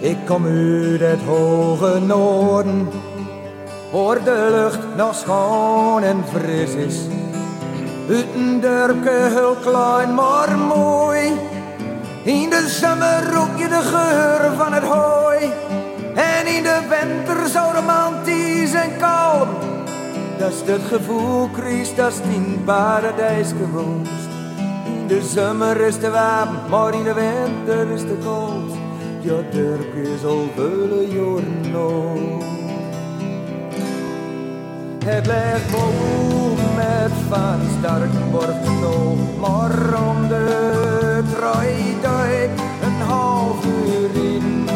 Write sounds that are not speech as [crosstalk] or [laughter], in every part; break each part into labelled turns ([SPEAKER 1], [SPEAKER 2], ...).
[SPEAKER 1] Ik kom uit het hoge noorden, waar de lucht nog schoon en fris is. Uit een dorpje heel klein, maar mooi. In de zomer rook je de geur van het hooi. En in de winter zo romantisch en kalm. Dat is het gevoel, Chris, dat is in paradijs gewoond. In de zomer is te warm, maar in de winter is te koud. Ja, dorp is al jaren oud. Het ligt boven met van Starkenborg nog, maar om de draai een half uur in.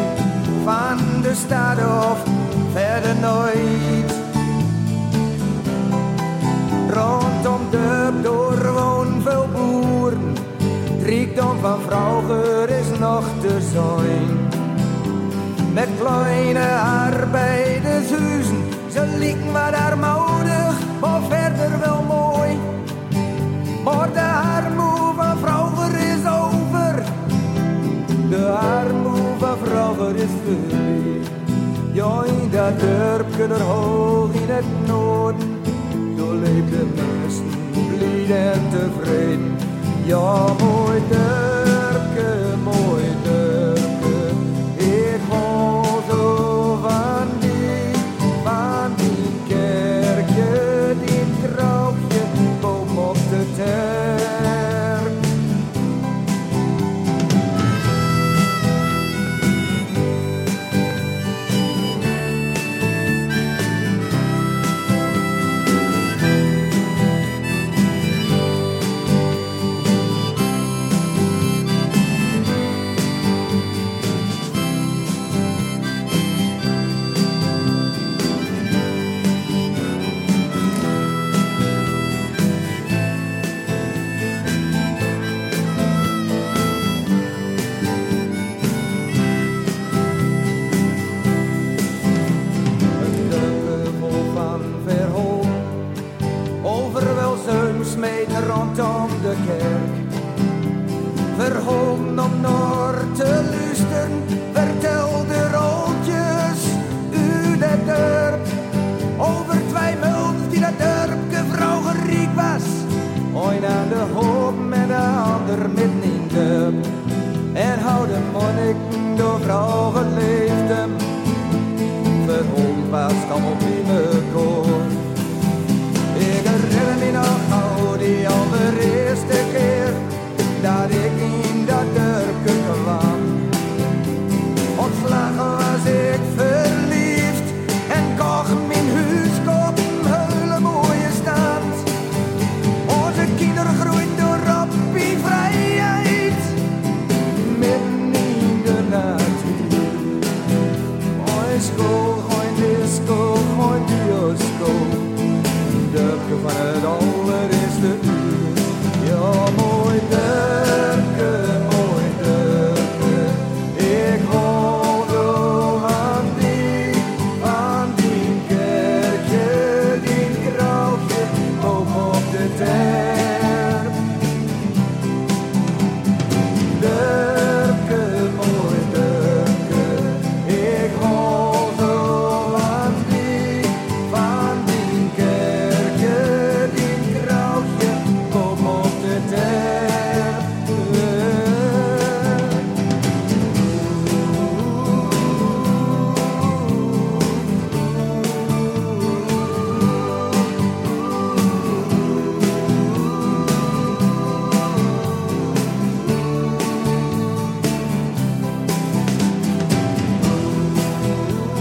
[SPEAKER 1] Van de stad of verder nooit. Rondom de door woon veel boeren. Het rijkdom van vroeger is nog te zijn. Met kleine arbeidershuizen, ze lieken wat armoedig, maar verder wel mooi. Maar de armoede van vroeger is over, de armoede van vroeger is voorbij. Ja, in dat dorpje er hoog in het noorden, leefden mensen blij en tevreden. Ja, mooi dorpje,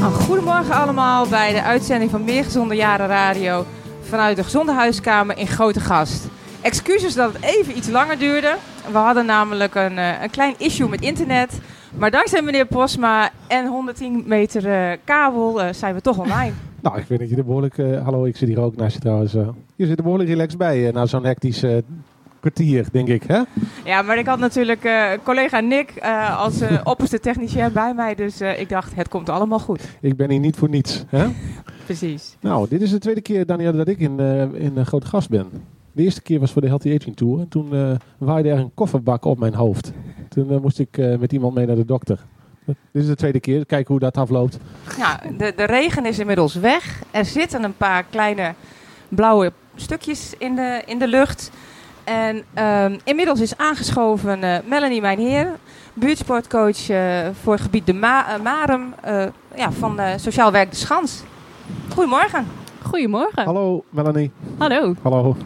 [SPEAKER 2] Nou, goedemorgen allemaal bij de uitzending van Meer Gezonde Jaren Radio vanuit de Gezonde Huiskamer in Grote Gast. Excuses dat het even iets langer duurde. We hadden namelijk een, eh, een klein issue met internet. Maar dankzij meneer Posma en 110 meter eh, kabel eh, zijn we toch online. [laughs]
[SPEAKER 3] Nou, ik vind dat je er behoorlijk... eh, hallo, ik zit hier ook naast je trouwens. je zit er behoorlijk relaxed bij na zo'n hectisch eh, kwartier, denk ik. Hè?
[SPEAKER 2] Ja, maar ik had natuurlijk eh, collega Nick eh, als eh, opperste technicien bij mij. Dus ik dacht, het komt allemaal goed.
[SPEAKER 3] Ik ben hier niet voor niets. Hè? [laughs]
[SPEAKER 2] Precies.
[SPEAKER 3] Nou, dit is de tweede keer, Daniel, dat ik in, in een groot gast ben. De eerste keer was voor de Healthy Aging Tour. En toen waaide er een kofferbak op mijn hoofd. Toen moest ik met iemand mee naar de dokter. Dit is de tweede keer. Kijken hoe dat afloopt.
[SPEAKER 2] Ja, de, de regen is inmiddels weg. Er zitten een paar kleine blauwe stukjes in de, in de lucht. En ehm, inmiddels is aangeschoven eh, Melanie Mijnheer, buurtsportcoach eh, voor het gebied de Ma eh, Marem ja, van eh, Sociaal Werk de Schans. Goedemorgen.
[SPEAKER 4] Goedemorgen.
[SPEAKER 3] Hallo Melanie.
[SPEAKER 4] Hallo.
[SPEAKER 3] Hallo. [laughs]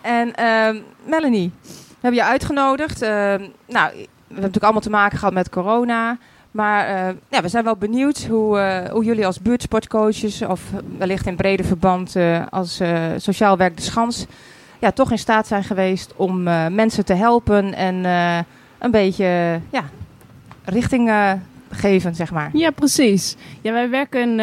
[SPEAKER 2] En ehm, Melanie, we hebben je uitgenodigd. Ehm, nou, we hebben natuurlijk allemaal te maken gehad met corona. Maar eh, ja, we zijn wel benieuwd hoe, eh, hoe jullie als buurtsportcoaches, of wellicht in breder verband eh, als eh, Sociaal Werk de Schans, ja, toch in staat zijn geweest om eh, mensen te helpen en eh, een beetje ja, richting eh, geven, zeg maar.
[SPEAKER 4] Ja, precies. Ja, wij werken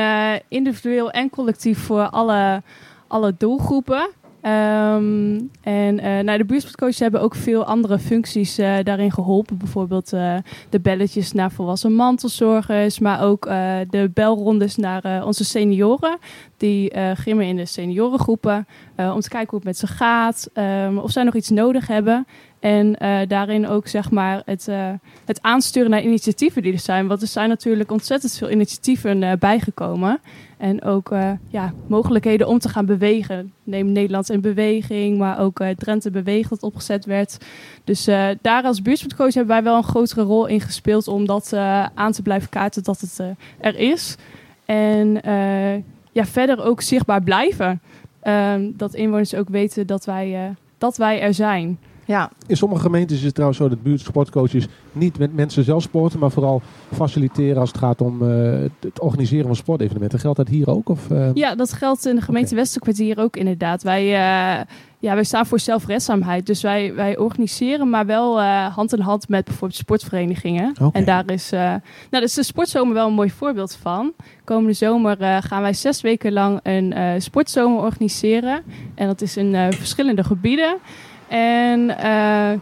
[SPEAKER 4] individueel en collectief voor alle, alle doelgroepen. Ehm, en nou, de buurtsportcoaches hebben ook veel andere functies eh, daarin geholpen. Bijvoorbeeld eh, de belletjes naar volwassen mantelzorgers, maar ook de belrondes naar onze senioren. Die grimmen in de seniorengroepen om te kijken hoe het met ze gaat, ehm, of zij nog iets nodig hebben. En daarin ook zeg maar het, het aansturen naar initiatieven die er zijn. Want er zijn natuurlijk ontzettend veel initiatieven bijgekomen. En ook eh, ja, mogelijkheden om te gaan bewegen. Neem Nederland in beweging, maar ook eh, Drenthe Beweegt dat opgezet werd. Dus eh, daar als buurtsportcoach hebben wij wel een grotere rol in gespeeld om dat aan te blijven kaarten dat het er is. En ja, verder ook zichtbaar blijven. Ehm, dat inwoners ook weten dat wij, dat wij er zijn.
[SPEAKER 2] Ja,
[SPEAKER 3] In sommige gemeentes is het trouwens zo dat buurtsportcoaches niet met mensen zelf sporten, maar vooral faciliteren als het gaat om eh, het- organiseren van sportevenementen. Geldt dat hier ook? Of, eh,
[SPEAKER 4] Ja, dat geldt in de gemeente. Westerkwartier ook inderdaad. Wij, eh, ja, wij staan voor zelfredzaamheid. Dus wij, wij organiseren, maar wel hand in hand met bijvoorbeeld sportverenigingen. En daar is, nou, daar is de sportzomer wel een mooi voorbeeld van. Komende zomer gaan wij zes weken lang een sportzomer organiseren. En dat is in verschillende gebieden. En eh,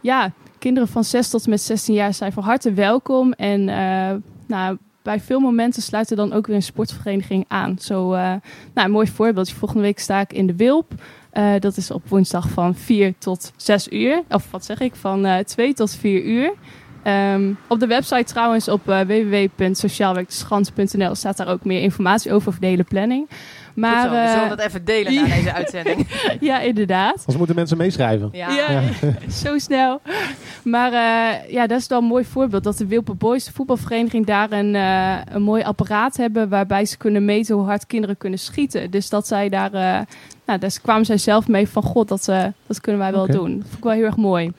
[SPEAKER 4] ja, kinderen van 6 tot met 16 jaar zijn van harte welkom. En eh, nou, bij veel momenten sluit er dan ook weer een sportvereniging aan. Zo, eh, nou, een mooi voorbeeld. Volgende week sta ik in de Wilp. Dat is op woensdag van 4 tot 6 uur. Of wat zeg ik, van eh 2 tot 4 uur. Ehm, op de website trouwens op uh, staat daar ook meer informatie over, over de hele planning. Maar
[SPEAKER 2] we
[SPEAKER 4] eh,
[SPEAKER 2] zullen dat even delen na [laughs] deze uitzending.
[SPEAKER 4] ja, inderdaad.
[SPEAKER 3] Anders moeten mensen meeschrijven.
[SPEAKER 2] Ja.
[SPEAKER 4] Ja, [laughs] zo snel. Maar eh, ja, dat is wel een mooi voorbeeld. Dat de Wilpe Boys, de voetbalvereniging, daar een, eh, een mooi apparaat hebben... waarbij ze kunnen meten hoe hard kinderen kunnen schieten. Dus dat zij daar... eh, nou, daar kwamen zij zelf mee van... God, dat, eh, dat kunnen wij wel doen. Dat vond ik wel heel erg mooi.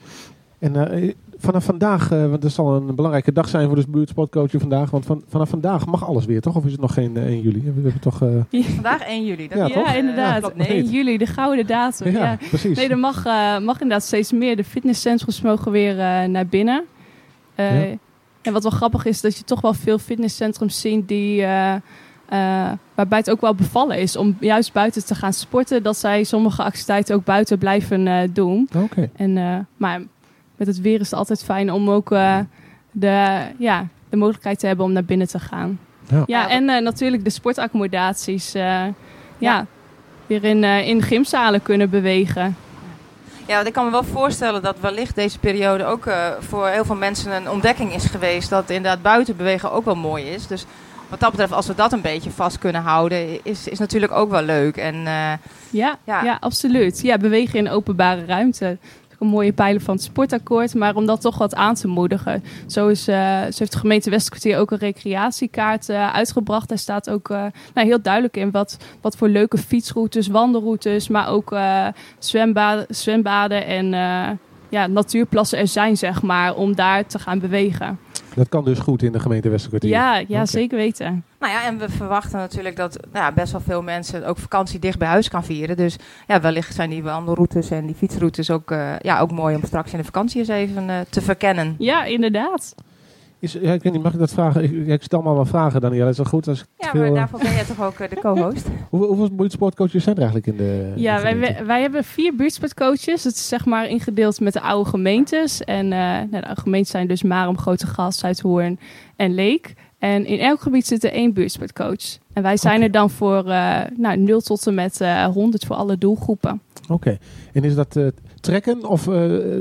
[SPEAKER 3] En eh, vanaf vandaag, eh, want dat zal een belangrijke dag zijn voor de buurtsportcoachen vandaag. Want van, vanaf vandaag mag alles weer, toch? Of is het nog geen eh, 1 juli? We hebben toch... eh,
[SPEAKER 2] Vandaag 1 juli. Dat
[SPEAKER 3] Ja,
[SPEAKER 2] is-
[SPEAKER 3] toch?
[SPEAKER 4] Ja, inderdaad.
[SPEAKER 2] klopt
[SPEAKER 3] nog
[SPEAKER 4] nee,
[SPEAKER 3] niet.
[SPEAKER 4] juli, de gouden datum.
[SPEAKER 3] ja,
[SPEAKER 4] Ja.
[SPEAKER 3] precies.
[SPEAKER 4] Nee, er mag, eh, mag inderdaad steeds meer. De fitnesscentrums mogen weer eh, naar binnen. Eh,
[SPEAKER 3] Ja.
[SPEAKER 4] En wat wel grappig is, dat je toch wel veel fitnesscentrums ziet die... eh, eh, waarbij het ook wel bevallen is om juist buiten te gaan sporten. Dat zij sommige activiteiten ook buiten blijven eh, doen.
[SPEAKER 3] Oké.
[SPEAKER 4] En, eh, maar met het weer is het altijd fijn om ook eh, de, ja, de mogelijkheid te hebben om naar binnen te gaan.
[SPEAKER 3] Ja.
[SPEAKER 4] Ja,
[SPEAKER 2] Ja,
[SPEAKER 4] en eh, natuurlijk de sportaccommodaties. eh, ja. weer in, in gymzalen kunnen bewegen.
[SPEAKER 2] Ja, want ik kan me wel voorstellen dat wellicht deze periode ook eh, voor heel veel mensen een ontdekking is geweest. Dat inderdaad buiten bewegen ook wel mooi is. Dus wat dat betreft, als we dat een beetje vast kunnen houden, is, is natuurlijk ook wel leuk. En eh,
[SPEAKER 4] Ja,
[SPEAKER 2] Ja.
[SPEAKER 4] ja. absoluut. Ja, bewegen in openbare ruimte. Een mooie pijler van het sportakkoord. Maar om dat toch wat aan te moedigen. Zo, is, eh, heeft de gemeente Westkwartier ook een recreatiekaart eh, uitgebracht. Daar staat ook eh, nou, heel duidelijk in wat, wat voor leuke fietsroutes, wandelroutes. Maar ook zwembaden, zwembaden en ja, natuurplassen er zijn, zeg maar. Om daar te gaan bewegen.
[SPEAKER 3] Dat kan dus goed in de gemeente Westerkwartier.
[SPEAKER 4] Ja, ja zeker weten.
[SPEAKER 2] nou ja, en we verwachten natuurlijk dat nou ja, best wel veel mensen ook vakantie dicht bij huis kan vieren. Dus ja, wellicht zijn die wandelroutes en die fietsroutes ook, eh, ja, ook mooi om straks in de vakantie eens even eh, te verkennen.
[SPEAKER 4] Ja, inderdaad.
[SPEAKER 3] Is, ja, ik weet niet, mag ik dat vragen? Ik, ik stel maar wel vragen, Daniel. Is dat goed? Als ik
[SPEAKER 2] Ja, maar
[SPEAKER 3] eh,
[SPEAKER 2] daarvoor ben jij toch ook eh, de co-host? [laughs]
[SPEAKER 3] hoeveel, hoeveel buurtsportcoaches zijn er eigenlijk in de
[SPEAKER 4] Ja,
[SPEAKER 3] de
[SPEAKER 4] wij,
[SPEAKER 3] gemeente?
[SPEAKER 4] wij, wij hebben vier buurtsportcoaches. Het is zeg maar ingedeeld met de oude gemeentes. En eh nou, de oude gemeentes zijn dus Marum, Grote Gas, Zuidhoorn en Leek. En in elk gebied zit er één buurtsportcoach. En wij zijn er dan voor eh nou, 0 tot en met eh 100 voor alle doelgroepen.
[SPEAKER 3] Oké. En is dat eh, trekken of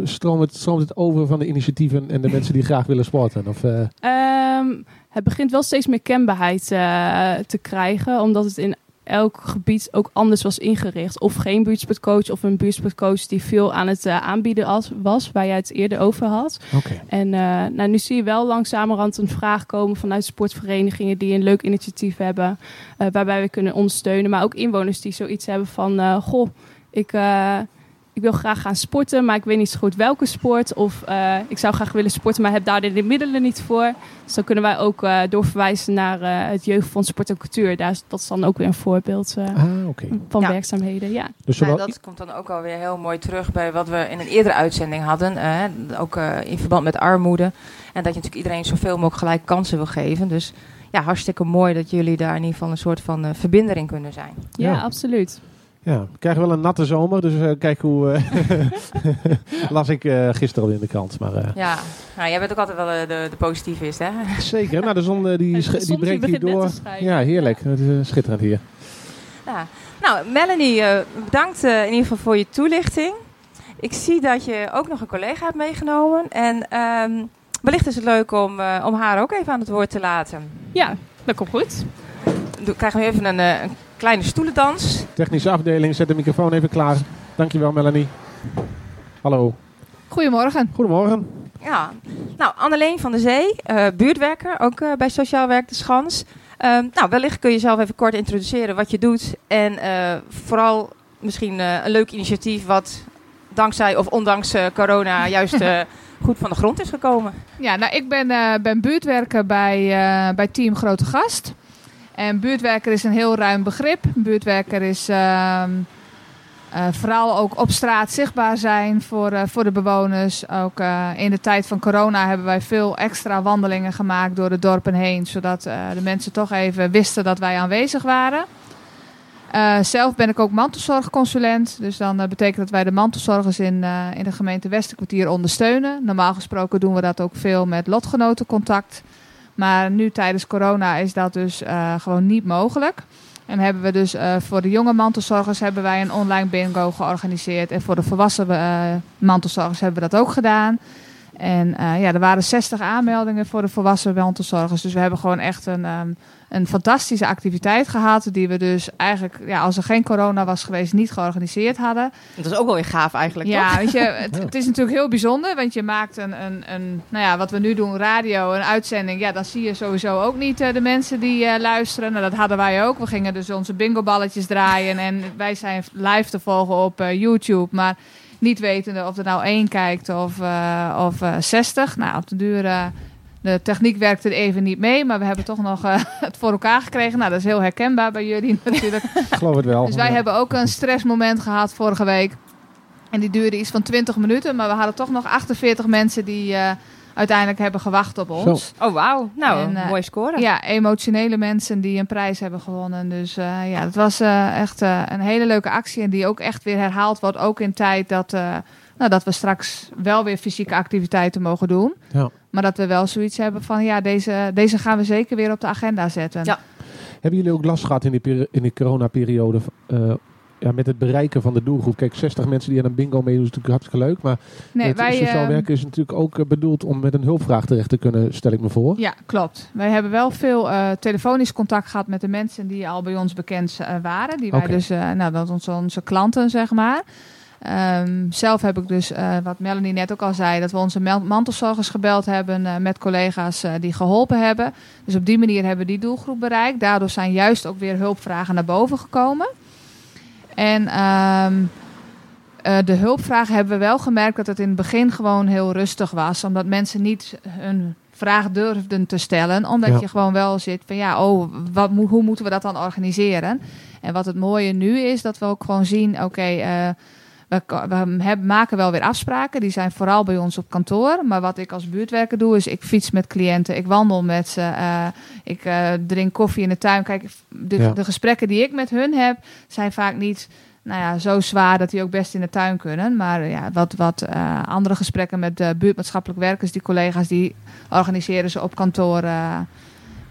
[SPEAKER 3] stroomt, het, stroomt het over van de initiatieven en de [laughs] mensen die graag willen sporten? Of, eh,
[SPEAKER 4] Ehm, het begint wel steeds meer kenbaarheid te krijgen, omdat het in elk gebied ook anders was ingericht. Of geen buurtsportcoach of een buurtsportcoach die veel aan het eh, aanbieden als, was, waar jij het eerder over had. En eh, nou, nu zie je wel langzamerhand een vraag komen vanuit sportverenigingen die een leuk initiatief hebben, eh, waarbij we kunnen ondersteunen. Maar ook inwoners die zoiets hebben van, goh, ik, ik wil graag gaan sporten, maar ik weet niet zo goed welke sport. Of eh, ik zou graag willen sporten, maar heb daar de middelen niet voor. Dus dan kunnen wij ook eh, doorverwijzen naar eh, het Jeugdfonds Sport en Cultuur. Daar is, dat is dan ook weer een voorbeeld eh,
[SPEAKER 3] Ah,
[SPEAKER 4] van
[SPEAKER 2] Ja.
[SPEAKER 4] werkzaamheden. Ja.
[SPEAKER 3] Dus
[SPEAKER 2] Nou, dat komt dan ook alweer heel mooi terug bij wat we in een eerdere uitzending hadden. ook eh, in verband met armoede. En dat je natuurlijk iedereen zoveel mogelijk gelijk kansen wil geven. Dus ja, hartstikke mooi dat jullie daar in ieder geval een soort van eh, verbinder in kunnen zijn.
[SPEAKER 4] Ja,
[SPEAKER 3] Ja.
[SPEAKER 4] absoluut.
[SPEAKER 3] Ja, we krijgen wel een natte zomer, dus eh, kijk hoe... eh, [laughs] las ik eh, gisteren al in de krant. Maar, eh,
[SPEAKER 2] Ja, nou, jij bent ook altijd wel de, de positiivist, hè?
[SPEAKER 3] zeker, nou de zon die, [laughs] sch- die breekt hier door. Ja, heerlijk. Het is schitterend hier.
[SPEAKER 2] Ja. Nou, Melanie, bedankt eh, in ieder geval voor je toelichting. Ik zie dat je ook nog een collega hebt meegenomen. En ehm, wellicht is het leuk om, eh, om haar ook even aan het woord te laten.
[SPEAKER 4] Ja, dat komt goed.
[SPEAKER 2] Doe, krijgen we even een, eh, een kleine stoelendans.
[SPEAKER 3] Technische afdeling, zet de microfoon even klaar. Dankjewel Melanie. Hallo.
[SPEAKER 5] Goedemorgen.
[SPEAKER 3] Goedemorgen.
[SPEAKER 2] Ja, nou, Anneleen van der Zee, eh, buurtwerker, ook eh, bij Sociaal Werk de Schans. Ehm, nou, wellicht kun je jezelf even kort introduceren wat je doet. En eh, vooral misschien eh, een leuk initiatief wat dankzij of ondanks eh, corona [laughs] juist eh, goed van de grond is gekomen.
[SPEAKER 5] Ja, nou, ik ben, eh, ben buurtwerker bij, eh, bij Team Grote Gast. En buurtwerker is een heel ruim begrip. Buurtwerker is ehm, eh, vooral ook op straat zichtbaar zijn voor, eh, voor de bewoners. Ook eh, in de tijd van corona hebben wij veel extra wandelingen gemaakt door de dorpen heen. Zodat de mensen toch even wisten dat wij aanwezig waren. Zelf ben ik ook mantelzorgconsulent. Dus dan betekent dat wij de mantelzorgers in, in de gemeente Westerkwartier ondersteunen. Normaal gesproken doen we dat ook veel met lotgenotencontact. Maar nu tijdens corona is dat dus eh, gewoon niet mogelijk. En hebben we dus eh, voor de jonge mantelzorgers hebben wij een online bingo georganiseerd. En voor de volwassen eh, mantelzorgers hebben we dat ook gedaan. En ja, er waren 60 aanmeldingen voor de volwassen mantelzorgers. Dus we hebben gewoon echt een, ehm, een fantastische activiteit gehad. Die we dus eigenlijk, ja, als er geen corona was geweest, niet georganiseerd hadden.
[SPEAKER 2] Dat is ook wel weer gaaf eigenlijk,
[SPEAKER 5] Ja,
[SPEAKER 2] toch?
[SPEAKER 5] weet je, het, [laughs] het is natuurlijk heel bijzonder, want je maakt een, een, een, nou ja, wat we nu doen, radio, een uitzending. Ja, dan zie je sowieso ook niet eh, de mensen die eh, luisteren. Nou, dat hadden wij ook. We gingen dus onze bingoballetjes draaien en wij zijn live te volgen op eh, YouTube, maar niet wetende of er nou één kijkt of, eh, of eh, 60. Nou, op de duur, de techniek werkte er even niet mee, maar we hebben toch nog eh, [laughs] het voor elkaar gekregen. Nou, dat is heel herkenbaar bij jullie [laughs] natuurlijk.
[SPEAKER 3] Ik geloof het wel.
[SPEAKER 5] Dus wij
[SPEAKER 3] Ja.
[SPEAKER 5] hebben ook een stressmoment gehad vorige week. En die duurde iets van 20 minuten. Maar we hadden toch nog 48 mensen die eh, uiteindelijk hebben gewacht op ons.
[SPEAKER 2] Oh, wauw. Nou,
[SPEAKER 5] En,
[SPEAKER 2] een
[SPEAKER 5] eh,
[SPEAKER 2] mooie score.
[SPEAKER 5] Ja, emotionele mensen die een prijs hebben gewonnen. Dus eh, ja, het was eh, echt eh, een hele leuke actie. En die ook echt weer herhaald wordt. Ook in tijd dat, eh, nou, dat we straks wel weer fysieke activiteiten mogen doen.
[SPEAKER 3] Ja.
[SPEAKER 5] Maar dat we wel zoiets hebben van ja, deze, deze gaan we zeker weer op de agenda zetten.
[SPEAKER 2] Ja.
[SPEAKER 3] Hebben jullie ook last gehad in die, peri- in die coronaperiode eh, ja, met het bereiken van de doelgroep? Kijk, 60 mensen die aan een bingo meedoen is natuurlijk hartstikke leuk. Maar
[SPEAKER 5] Nee,
[SPEAKER 3] het
[SPEAKER 5] wij,
[SPEAKER 3] sociaal
[SPEAKER 5] ehm,
[SPEAKER 3] werken is natuurlijk ook eh, bedoeld om met een hulpvraag terecht te kunnen, stel ik me voor.
[SPEAKER 5] Ja, klopt. Wij hebben wel veel eh, telefonisch contact gehad met de mensen die al bij ons bekend eh, waren. Die wij dus, eh, nou, dat onze, onze klanten, zeg maar. Ehm, zelf heb ik dus, eh, wat Melanie net ook al zei, dat we onze mantelzorgers gebeld hebben eh, met collega's eh, die geholpen hebben. Dus op die manier hebben we die doelgroep bereikt. Daardoor zijn juist ook weer hulpvragen naar boven gekomen. En ehm, eh, de hulpvragen hebben we wel gemerkt dat het in het begin gewoon heel rustig was. Omdat mensen niet hun vraag durfden te stellen. Omdat
[SPEAKER 3] Ja.
[SPEAKER 5] je gewoon wel zit van ja, oh, wat, hoe moeten we dat dan organiseren? En wat het mooie nu is, dat we ook gewoon zien, oké, we, we hebben, maken wel weer afspraken. Die zijn vooral bij ons op kantoor. Maar wat ik als buurtwerker doe, is ik fiets met cliënten. Ik wandel met ze. eh, ik eh, drink koffie in de tuin. Kijk, de,
[SPEAKER 3] Ja.
[SPEAKER 5] de gesprekken die ik met hun heb, zijn vaak niet nou ja, zo zwaar dat die ook best in de tuin kunnen. Maar ja, wat, wat eh, andere gesprekken met de buurtmaatschappelijk werkers, die collega's, die organiseren ze op kantoor.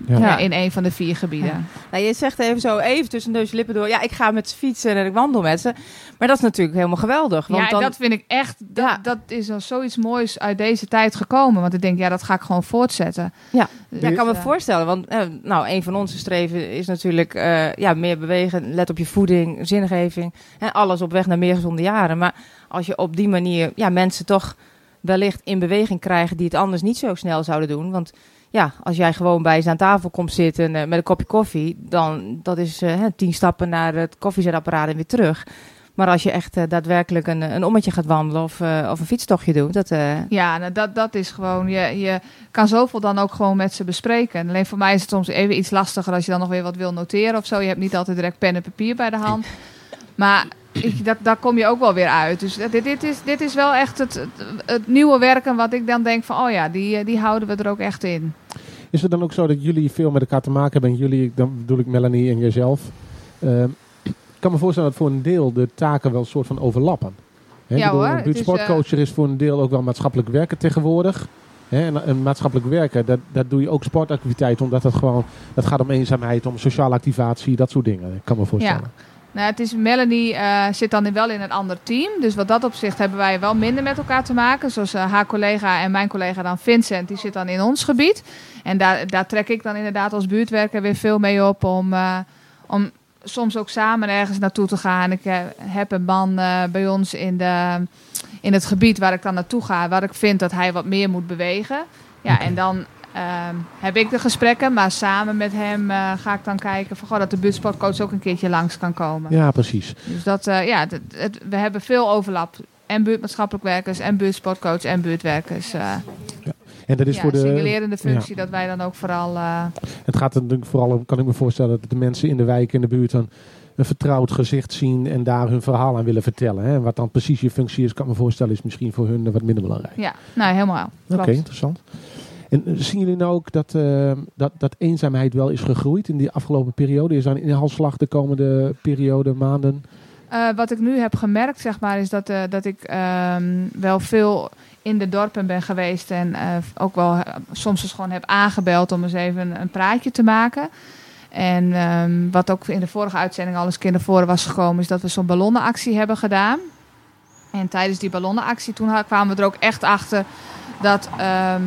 [SPEAKER 3] Ja.
[SPEAKER 5] Ja, in een van de vier gebieden.
[SPEAKER 2] Nou, je zegt even zo, even tussen neus en lippen door. Ja, ik ga met fietsen en ik wandel met ze. Maar dat is natuurlijk helemaal geweldig. Want
[SPEAKER 5] Ja,
[SPEAKER 2] dan,
[SPEAKER 5] dat vind ik echt, dat,
[SPEAKER 2] Ja.
[SPEAKER 5] dat is al zoiets moois uit deze tijd gekomen. Want ik denk, ja, dat ga ik gewoon voortzetten.
[SPEAKER 2] Ja.
[SPEAKER 5] Dus,
[SPEAKER 2] Ja, ik kan me
[SPEAKER 5] eh,
[SPEAKER 2] voorstellen, want eh, nou, een van onze streven is natuurlijk eh, ja, meer bewegen. Let op je voeding, zingeving en alles op weg naar meer gezonde jaren. Maar als je op die manier ja, mensen toch wellicht in beweging krijgen die het anders niet zo snel zouden doen. Want ja, als jij gewoon bij ze aan tafel komt zitten eh, met een kopje koffie, dan dat is eh, hè, tien stappen naar het koffiezetapparaat en weer terug. Maar als je echt eh, daadwerkelijk een, een ommetje gaat wandelen of, of een fietstochtje doet, dat,
[SPEAKER 5] Ja, nou, dat, dat is gewoon, je, je kan zoveel dan ook gewoon met ze bespreken. Alleen voor mij is het soms even iets lastiger als je dan nog weer wat wil noteren of zo. Je hebt niet altijd direct pen en papier bij de hand. [laughs] Maar ik, dat, daar kom je ook wel weer uit. Dus dit, dit, is, dit is wel echt het, het, nieuwe werken wat ik dan denk van, oh ja, die, eh, die houden we er ook echt in.
[SPEAKER 3] Is het dan ook zo dat jullie veel met elkaar te maken hebben? En jullie, dan bedoel ik Melanie en jezelf. Ehm, ik kan me voorstellen dat voor een deel de taken wel een soort van overlappen. Ik
[SPEAKER 5] Ja
[SPEAKER 3] bedoel,
[SPEAKER 5] hoor,
[SPEAKER 3] Een buurtsportcoacher is voor een deel ook wel maatschappelijk werken tegenwoordig. En, maatschappelijk werken, dat, dat doe je ook sportactiviteiten. Omdat het gewoon, dat gaat om eenzaamheid, om sociale activatie, dat soort dingen. Ik kan me voorstellen.
[SPEAKER 5] Nou, het is, Melanie eh, zit dan wel in een ander team. Dus wat dat opzicht hebben wij wel minder met elkaar te maken. Zoals eh, haar collega en mijn collega dan Vincent, die zit dan in ons gebied. En daar, daar trek ik dan inderdaad als buurtwerker weer veel mee op om, eh, om soms ook samen ergens naartoe te gaan. Ik heb een man bij ons in, de, in het gebied waar ik dan naartoe ga, waar ik vind dat hij wat meer moet bewegen. Ja, en dan ehm, heb ik de gesprekken, maar samen met hem eh, ga ik dan kijken van, goh, dat de buurtsportcoach ook een keertje langs kan komen.
[SPEAKER 3] Ja, precies.
[SPEAKER 5] Dus dat, eh, ja, het- we hebben veel overlap. En buurtmaatschappelijk werkers, en buurtsportcoach, en buurtwerkers. eh
[SPEAKER 3] En dat is
[SPEAKER 5] ja,
[SPEAKER 3] voor de.
[SPEAKER 5] singulerende functie, dat wij dan ook vooral...
[SPEAKER 3] Het gaat er natuurlijk vooral om, kan ik me voorstellen, dat de mensen in de wijk in de buurt dan een vertrouwd gezicht zien en daar hun verhaal aan willen vertellen. Hè. En wat dan precies je functie is, kan ik me voorstellen, is misschien voor hun wat minder belangrijk.
[SPEAKER 5] ja, nou helemaal.
[SPEAKER 3] Oké, interessant. En eh, zien jullie nou ook dat, eh, dat, dat eenzaamheid wel is gegroeid in die afgelopen periode? Is daar een inhaalslag de komende periode, maanden?
[SPEAKER 5] Eh, wat ik nu heb gemerkt, zeg maar, is dat, dat ik ehm, wel veel in de dorpen ben geweest. En ook wel soms eens gewoon heb aangebeld om eens even een, praatje te maken. En ehm, wat ook in de vorige uitzending al eens een keer naar voren was gekomen, is dat we zo'n ballonnenactie hebben gedaan. En tijdens die ballonnenactie toen kwamen we er ook echt achter dat ehm,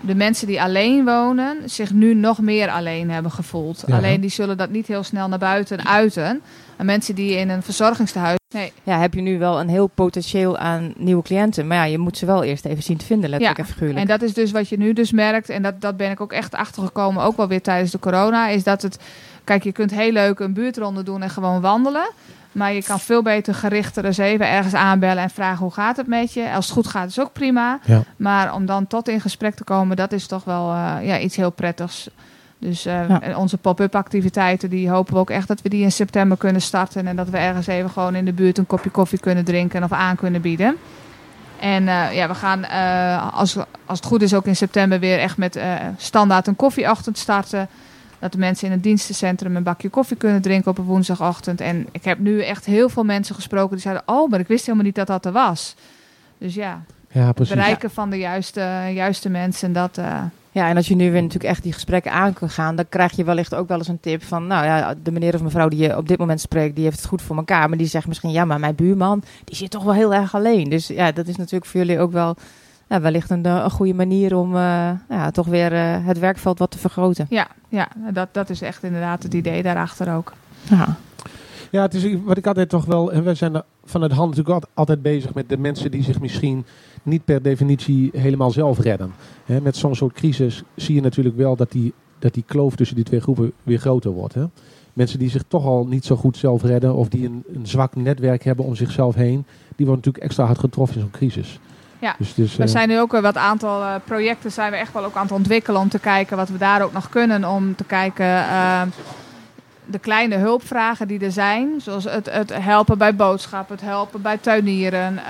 [SPEAKER 5] de mensen die alleen wonen zich nu nog meer alleen hebben gevoeld.
[SPEAKER 3] Ja.
[SPEAKER 5] Alleen die zullen dat niet heel snel naar buiten uiten. En mensen die in een verzorgingstehuis. Nee,
[SPEAKER 2] ja, heb je nu wel een heel potentieel aan nieuwe cliënten. Maar ja, je moet ze wel eerst even zien te vinden, letterlijk
[SPEAKER 5] Ja,
[SPEAKER 2] en figuurlijk.
[SPEAKER 5] En dat is dus wat je nu dus merkt, en dat, dat ben ik ook echt achtergekomen, ook wel weer tijdens de corona, is dat het, kijk, je kunt heel leuk een buurtronde doen en gewoon wandelen, maar je kan veel beter gerichter eens even ergens aanbellen en vragen hoe gaat het met je. Als het goed gaat is ook prima,
[SPEAKER 3] Ja.
[SPEAKER 5] maar om dan tot in gesprek te komen, dat is toch wel eh, ja, iets heel prettigs. Dus eh,
[SPEAKER 2] Ja.
[SPEAKER 5] onze pop-up activiteiten, die hopen we ook echt dat we die in september kunnen starten. En dat we ergens even gewoon in de buurt een kopje koffie kunnen drinken of aan kunnen bieden. En eh, ja, we gaan, eh, als, als het goed is, ook in september weer echt met eh, standaard een koffieochtend starten. Dat de mensen in het dienstencentrum een bakje koffie kunnen drinken op een woensdagochtend. En ik heb nu echt heel veel mensen gesproken die zeiden: Oh, maar ik wist helemaal niet dat dat er was. Dus ja,
[SPEAKER 3] Ja,
[SPEAKER 5] het
[SPEAKER 3] precies.
[SPEAKER 5] bereiken van de juiste, juiste mensen, dat. eh,
[SPEAKER 2] Ja, en als je nu weer natuurlijk echt die gesprekken aan kan gaan, dan krijg je wellicht ook wel eens een tip van, nou ja, de meneer of mevrouw die je op dit moment spreekt, die heeft het goed voor elkaar. Maar die zegt misschien, ja, maar mijn buurman, die zit toch wel heel erg alleen. Dus ja, dat is natuurlijk voor jullie ook wel ja, wellicht een, eh, een goede manier om eh, ja, toch weer eh, het werkveld wat te vergroten.
[SPEAKER 5] ja, ja dat, dat is echt inderdaad het idee daarachter ook.
[SPEAKER 2] Ja.
[SPEAKER 3] Ja, het is wat ik altijd toch wel. En wij zijn er van het hand natuurlijk altijd, altijd bezig met de mensen die zich misschien niet per definitie helemaal zelf redden. Hè, met zo'n soort crisis zie je natuurlijk wel dat die, dat die kloof tussen die twee groepen weer groter wordt. Hè. Mensen die zich toch al niet zo goed zelf redden of die een, een zwak netwerk hebben om zichzelf heen, die worden natuurlijk extra hard getroffen in zo'n crisis.
[SPEAKER 5] Ja,
[SPEAKER 3] dus,
[SPEAKER 5] We
[SPEAKER 3] eh,
[SPEAKER 5] zijn nu ook wat aantal eh, projecten zijn we echt wel ook aan het ontwikkelen om te kijken wat we daar ook nog kunnen. Om te kijken eh, de kleine hulpvragen die er zijn. Zoals het, het helpen bij boodschappen, het helpen bij tuinieren.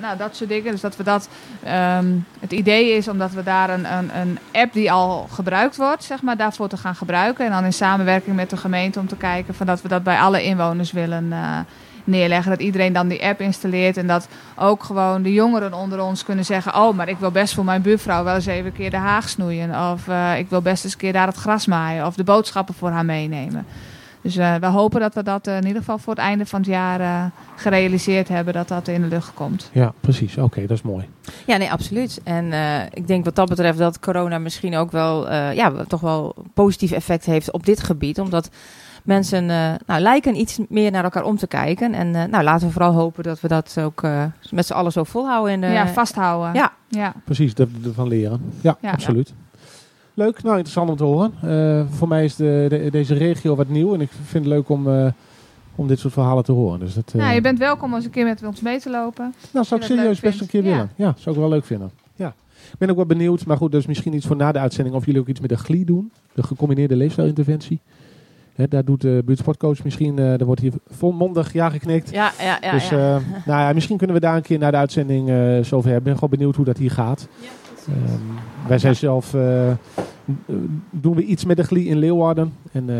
[SPEAKER 5] nou, dat soort dingen. Dus dat we dat. ehm, het idee is omdat we daar een, een, een app die al gebruikt wordt, zeg maar, daarvoor te gaan gebruiken. En dan in samenwerking met de gemeente om te kijken van dat we dat bij alle inwoners willen, neerleggen. Dat iedereen dan die app installeert. En dat ook gewoon de jongeren onder ons kunnen zeggen... oh, maar ik wil best voor mijn buurvrouw wel eens even een keer de haag snoeien. Of eh, ik wil best eens een keer daar het gras maaien. Of de boodschappen voor haar meenemen. Dus eh, we hopen dat we dat eh, in ieder geval voor het einde van het jaar eh, gerealiseerd hebben. Dat dat in de lucht komt.
[SPEAKER 3] Ja, precies. Oké, dat is mooi.
[SPEAKER 2] Ja, nee, absoluut. En eh, ik denk wat dat betreft dat corona misschien ook wel, eh, ja, toch wel een positief effect heeft op dit gebied. Omdat mensen eh, nou, lijken iets meer naar elkaar om te kijken. En eh, nou, laten we vooral hopen dat we dat ook eh, met z'n allen zo volhouden. In de,
[SPEAKER 5] ja, vasthouden.
[SPEAKER 2] Ja.
[SPEAKER 5] ja.
[SPEAKER 3] Precies, dat we ervan leren. Ja,
[SPEAKER 5] Ja.
[SPEAKER 3] absoluut. Leuk, nou interessant om te horen. Eh, voor mij is de, de- deze regio wat nieuw en ik vind het leuk om, eh, om dit soort verhalen te horen. Dus dat, eh,
[SPEAKER 5] Nou, je bent welkom als een keer met ons mee te lopen.
[SPEAKER 3] nou, zou ik serieus best een keer willen. Ja, zou ik wel leuk vinden. Ja. Ik ben ook wel benieuwd, maar goed, dat is misschien iets voor na de uitzending, of jullie ook iets met de GLI doen, de gecombineerde leefstijlinterventie. Hè, daar doet de buurtsportcoach misschien, eh daar wordt hier volmondig ja geknikt.
[SPEAKER 2] Ja, ja, ja.
[SPEAKER 3] dus
[SPEAKER 2] ja.
[SPEAKER 3] eh, nou ja, misschien kunnen we daar een keer na de uitzending eh zo over hebben. Ik ben gewoon benieuwd hoe dat hier gaat. Ehm, wij zijn zelf, eh, doen we iets met de GLI in Leeuwarden. En eh,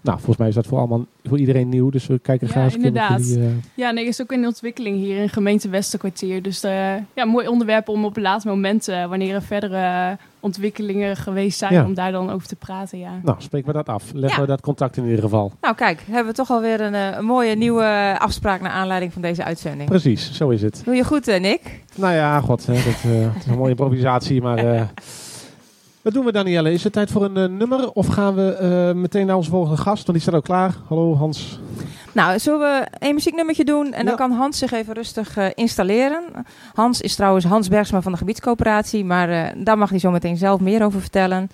[SPEAKER 3] nou, volgens mij is dat voor, allemaal, voor iedereen nieuw. Dus we kijken
[SPEAKER 4] Ja,
[SPEAKER 3] graag eens
[SPEAKER 4] inderdaad.
[SPEAKER 3] jullie, eh,
[SPEAKER 4] Ja, nee, is ook in ontwikkeling hier in gemeente Westerkwartier. Dus eh ja, mooi onderwerp om op een laatste moment, eh, wanneer er verdere ontwikkelingen geweest zijn,
[SPEAKER 3] Ja.
[SPEAKER 4] om daar dan over te praten. Ja.
[SPEAKER 3] nou, spreken we dat af. Leggen
[SPEAKER 2] Ja.
[SPEAKER 3] we dat contact in ieder geval.
[SPEAKER 2] Nou, kijk, hebben we toch alweer een, eh, een mooie nieuwe afspraak naar aanleiding van deze uitzending.
[SPEAKER 3] Precies, zo is het.
[SPEAKER 2] Doe je goed, eh, Nick?
[SPEAKER 3] Nou ja, god, hè, dat, eh, is een mooie improvisatie, maar... eh, wat doen we, Danielle? Is het tijd voor een nummer of gaan we meteen naar onze volgende gast? Want die staat ook klaar. Hallo Hans.
[SPEAKER 2] Nou, zullen we een muzieknummertje doen en dan kan Hans zich even rustig eh, installeren. Hans is trouwens Hans Bergsma van de gebiedscoöperatie, maar eh, daar mag hij zo meteen zelf meer over vertellen.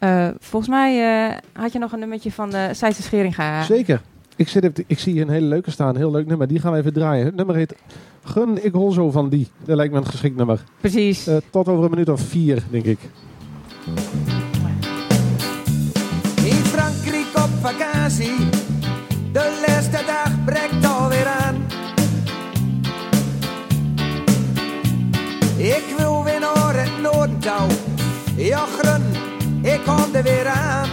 [SPEAKER 2] Eh, volgens mij eh, had je nog een nummertje van de Seitse Scheringa.
[SPEAKER 3] Zeker. Ik, zit even, ik zie hier een hele leuke staan, een heel leuk nummer. Die gaan we even draaien. Het nummer heet Gun ik hol zo van die. Dat lijkt me een geschikt nummer.
[SPEAKER 2] Precies.
[SPEAKER 3] Tot over een minuut of vier, denk ik.
[SPEAKER 1] In Frankrijk op vakantie, laatste dag breekt alweer aan. Ik wil weer naar het noorden touw, jocheren, ik kom er weer aan.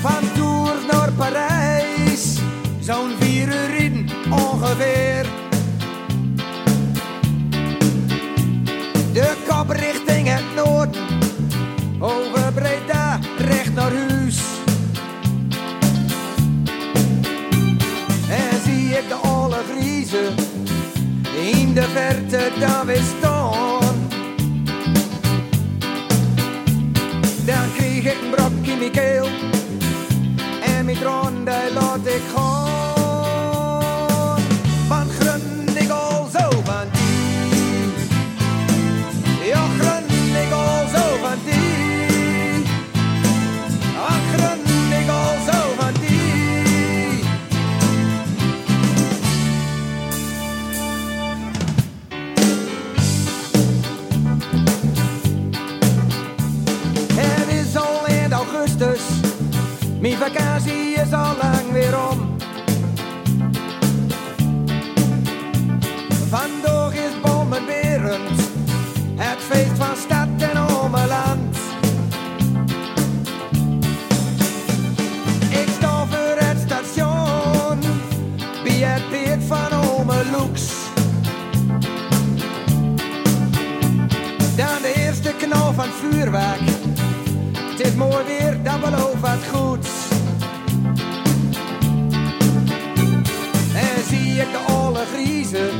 [SPEAKER 1] Van Tours naar Parijs, zo'n vier uur in ongeveer. De kop richting het noorden. Over Breda, recht naar huis. In de verte daar staan. Dan kreeg ik een brok in mijn keel en mijn die laat ik gaan. Mijn vakantie is al lang weer om. Vandaag is Bommenberend, het feest van stad en ommeland. Ik sta voor het station, bij het beeld van Ome. Dan de eerste knal van vuurwerk. Het is mooi weer, dat belooft wat goeds. Zie ik alle griezen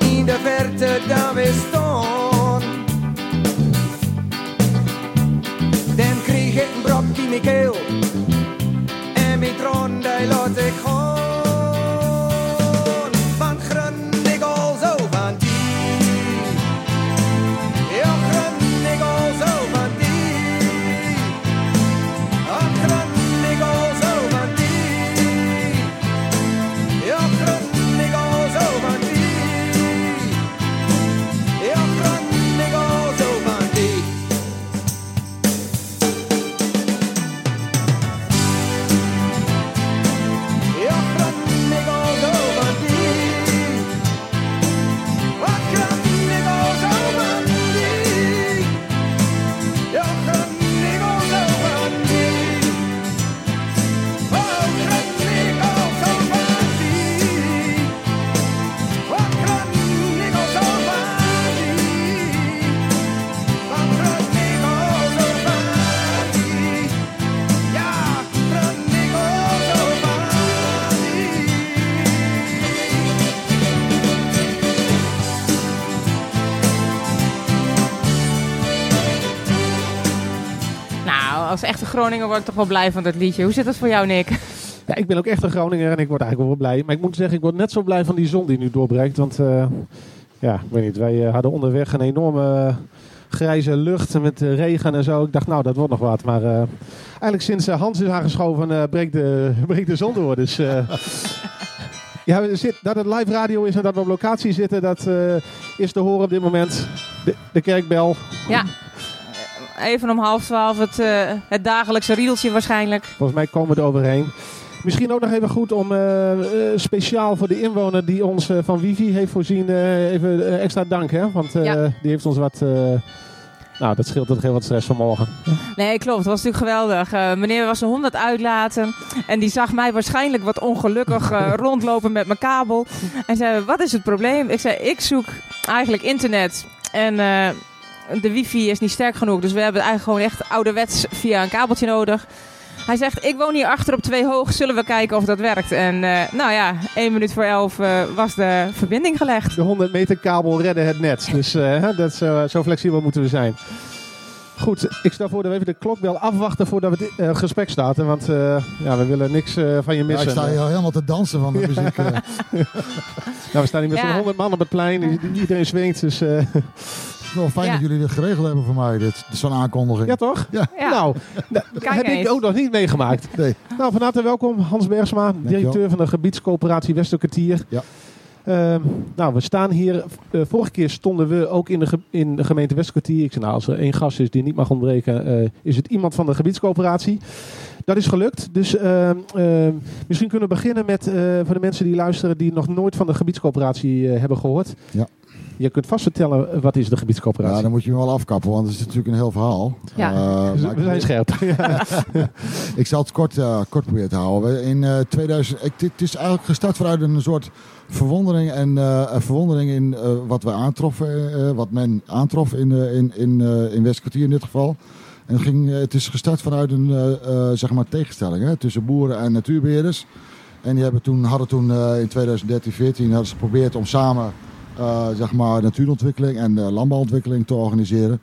[SPEAKER 1] in de verte dan weer staan. Dan kreeg ik een brok in mijn keel en mijn troon die laat ik gaan.
[SPEAKER 2] Groninger word ik toch wel blij van dat liedje. Hoe zit dat voor jou, Nick?
[SPEAKER 3] Ja, ik ben ook echt een Groninger en ik word eigenlijk wel blij. Maar ik moet zeggen, ik word net zo blij van die zon die nu doorbreekt. Want eh, ja, ik weet niet, wij eh, hadden onderweg een enorme eh, grijze lucht met regen en zo. Ik dacht, nou, dat wordt nog wat. Maar eigenlijk sinds Hans is aangeschoven, breekt, de, [laughs] breekt de zon door. Dus [laughs] ja, dat het live radio is en dat we op locatie zitten, dat is te horen op dit moment. De, de kerkbel.
[SPEAKER 2] Ja. Even om half twaalf het, eh, het dagelijkse riedeltje waarschijnlijk.
[SPEAKER 3] Volgens mij komen we er overheen. Misschien ook nog even goed om eh, eh, speciaal voor de inwoner die ons van wifi heeft voorzien, eh, even extra dank. Hè? Want eh,
[SPEAKER 2] Ja.
[SPEAKER 3] die heeft ons wat... eh, nou, dat scheelt toch heel wat stress vanmorgen.
[SPEAKER 2] Nee, klopt. Het was natuurlijk geweldig. Eh, meneer was een hond aan het uitlaten. En die zag mij waarschijnlijk wat ongelukkig eh, [laughs] rondlopen met mijn kabel. En zei, wat is het probleem? Ik zei, ik zoek eigenlijk internet. En eh, de wifi is niet sterk genoeg. Dus we hebben eigenlijk gewoon echt ouderwets via een kabeltje nodig. Hij zegt, ik woon hier achter op twee hoog. Zullen we kijken of dat werkt? En eh, nou ja, één minuut voor elf eh, was de verbinding gelegd.
[SPEAKER 3] De 100 meter kabel redden het net. Dus eh, dat is, zo flexibel moeten we zijn. Goed, ik stel voor dat we even de klokbel afwachten voordat we het gesprek starten. Want eh, ja, we willen niks eh, van je
[SPEAKER 6] Ja,
[SPEAKER 3] missen.
[SPEAKER 6] ik sta hier al helemaal te dansen van de [laughs] muziek.
[SPEAKER 3] Nou, we staan hier met
[SPEAKER 2] Ja.
[SPEAKER 3] zo'n 100 man op het plein. Iedereen swingt. Dus, eh,
[SPEAKER 6] is wel fijn
[SPEAKER 2] Ja.
[SPEAKER 6] dat jullie dit geregeld hebben voor mij, dit, dit zo'n aankondiging.
[SPEAKER 3] ja, toch?
[SPEAKER 6] Ja.
[SPEAKER 2] Ja.
[SPEAKER 3] Nou, [laughs] dat heb ik ook nog niet meegemaakt.
[SPEAKER 6] Nee.
[SPEAKER 3] Nou, van harte welkom, Hans Bergsma, directeur van de gebiedscoöperatie Westerkwartier.
[SPEAKER 6] Ja.
[SPEAKER 3] Ehm, nou, we staan hier. eh, vorige keer stonden we ook in de, ge- in de gemeente Westerkwartier. Ik zei, nou, als er één gast is die niet mag ontbreken, eh, is het iemand van de gebiedscoöperatie. Dat is gelukt. Dus ehm, ehm, misschien kunnen we beginnen met, eh, voor de mensen die luisteren, die nog nooit van de gebiedscoöperatie hebben gehoord.
[SPEAKER 6] Ja.
[SPEAKER 3] Je kunt vast vertellen, eh, wat is de gebiedscoöperatie?
[SPEAKER 6] Ja, dan moet je me wel afkappen, want het is natuurlijk een heel verhaal.
[SPEAKER 2] Ja. [laughs]
[SPEAKER 6] Maar
[SPEAKER 3] we zijn
[SPEAKER 6] ik,
[SPEAKER 3] scherp. [laughs]
[SPEAKER 6] Ik zal het kort, eh, kort proberen te houden. In eh 2000, ik, het is eigenlijk gestart vanuit een soort verwondering en eh, een verwondering in eh, wat we aantroffen, eh, wat men aantrof in, eh, in, in, eh, in Westkwartier in dit geval. En het, ging, het is gestart vanuit een eh, eh, zeg maar tegenstelling hè, tussen boeren en natuurbeheerders. En die hebben toen, hadden toen eh, in 2013, 14 hadden ze geprobeerd om samen zeg maar natuurontwikkeling en eh, landbouwontwikkeling te organiseren.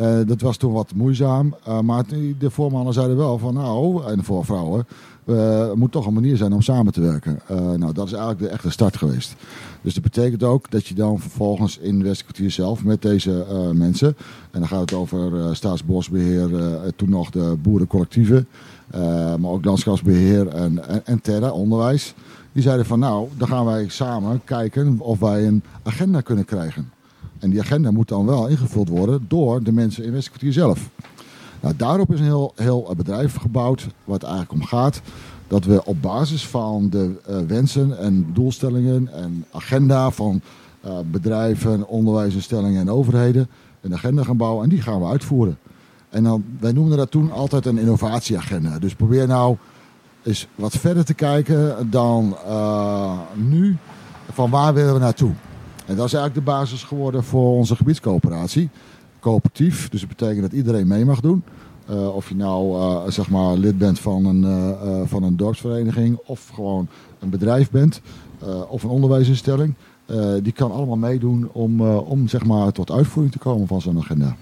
[SPEAKER 6] Eh, dat was toen wat moeizaam. eh, maar de voormannen zeiden wel van nou, en de voorvrouwen, eh, er moet toch een manier zijn om samen te werken. Eh, nou, dat is eigenlijk de echte start geweest. Dus dat betekent ook dat je dan vervolgens in Westkwartier zelf met deze eh, mensen, en dan gaat het over eh, staatsbosbeheer, eh, toen nog de boerencollectieven, eh, maar ook landschapsbeheer en, en, en terra, onderwijs. Die zeiden van nou, dan gaan wij samen kijken of wij een agenda kunnen krijgen. En die agenda moet dan wel ingevuld worden door de mensen in Westkwartier zelf. Nou, daarop is een heel, heel bedrijf gebouwd, waar het eigenlijk om gaat. Dat we op basis van de eh, wensen en doelstellingen en agenda van eh, bedrijven, onderwijsinstellingen en overheden een agenda gaan bouwen en die gaan we uitvoeren. En dan, wij noemden dat toen altijd een innovatieagenda. Dus probeer nou eens wat verder te kijken dan eh, nu van waar willen we naartoe. En dat is eigenlijk de basis geworden voor onze gebiedscoöperatie. Coöperatief, dus dat betekent dat iedereen mee mag doen. Eh, of je nou eh, zeg maar lid bent van een, eh, van een dorpsvereniging of gewoon een bedrijf bent of een onderwijsinstelling. Eh, die kan allemaal meedoen om, eh, om zeg maar, tot uitvoering te komen van zo'n agenda.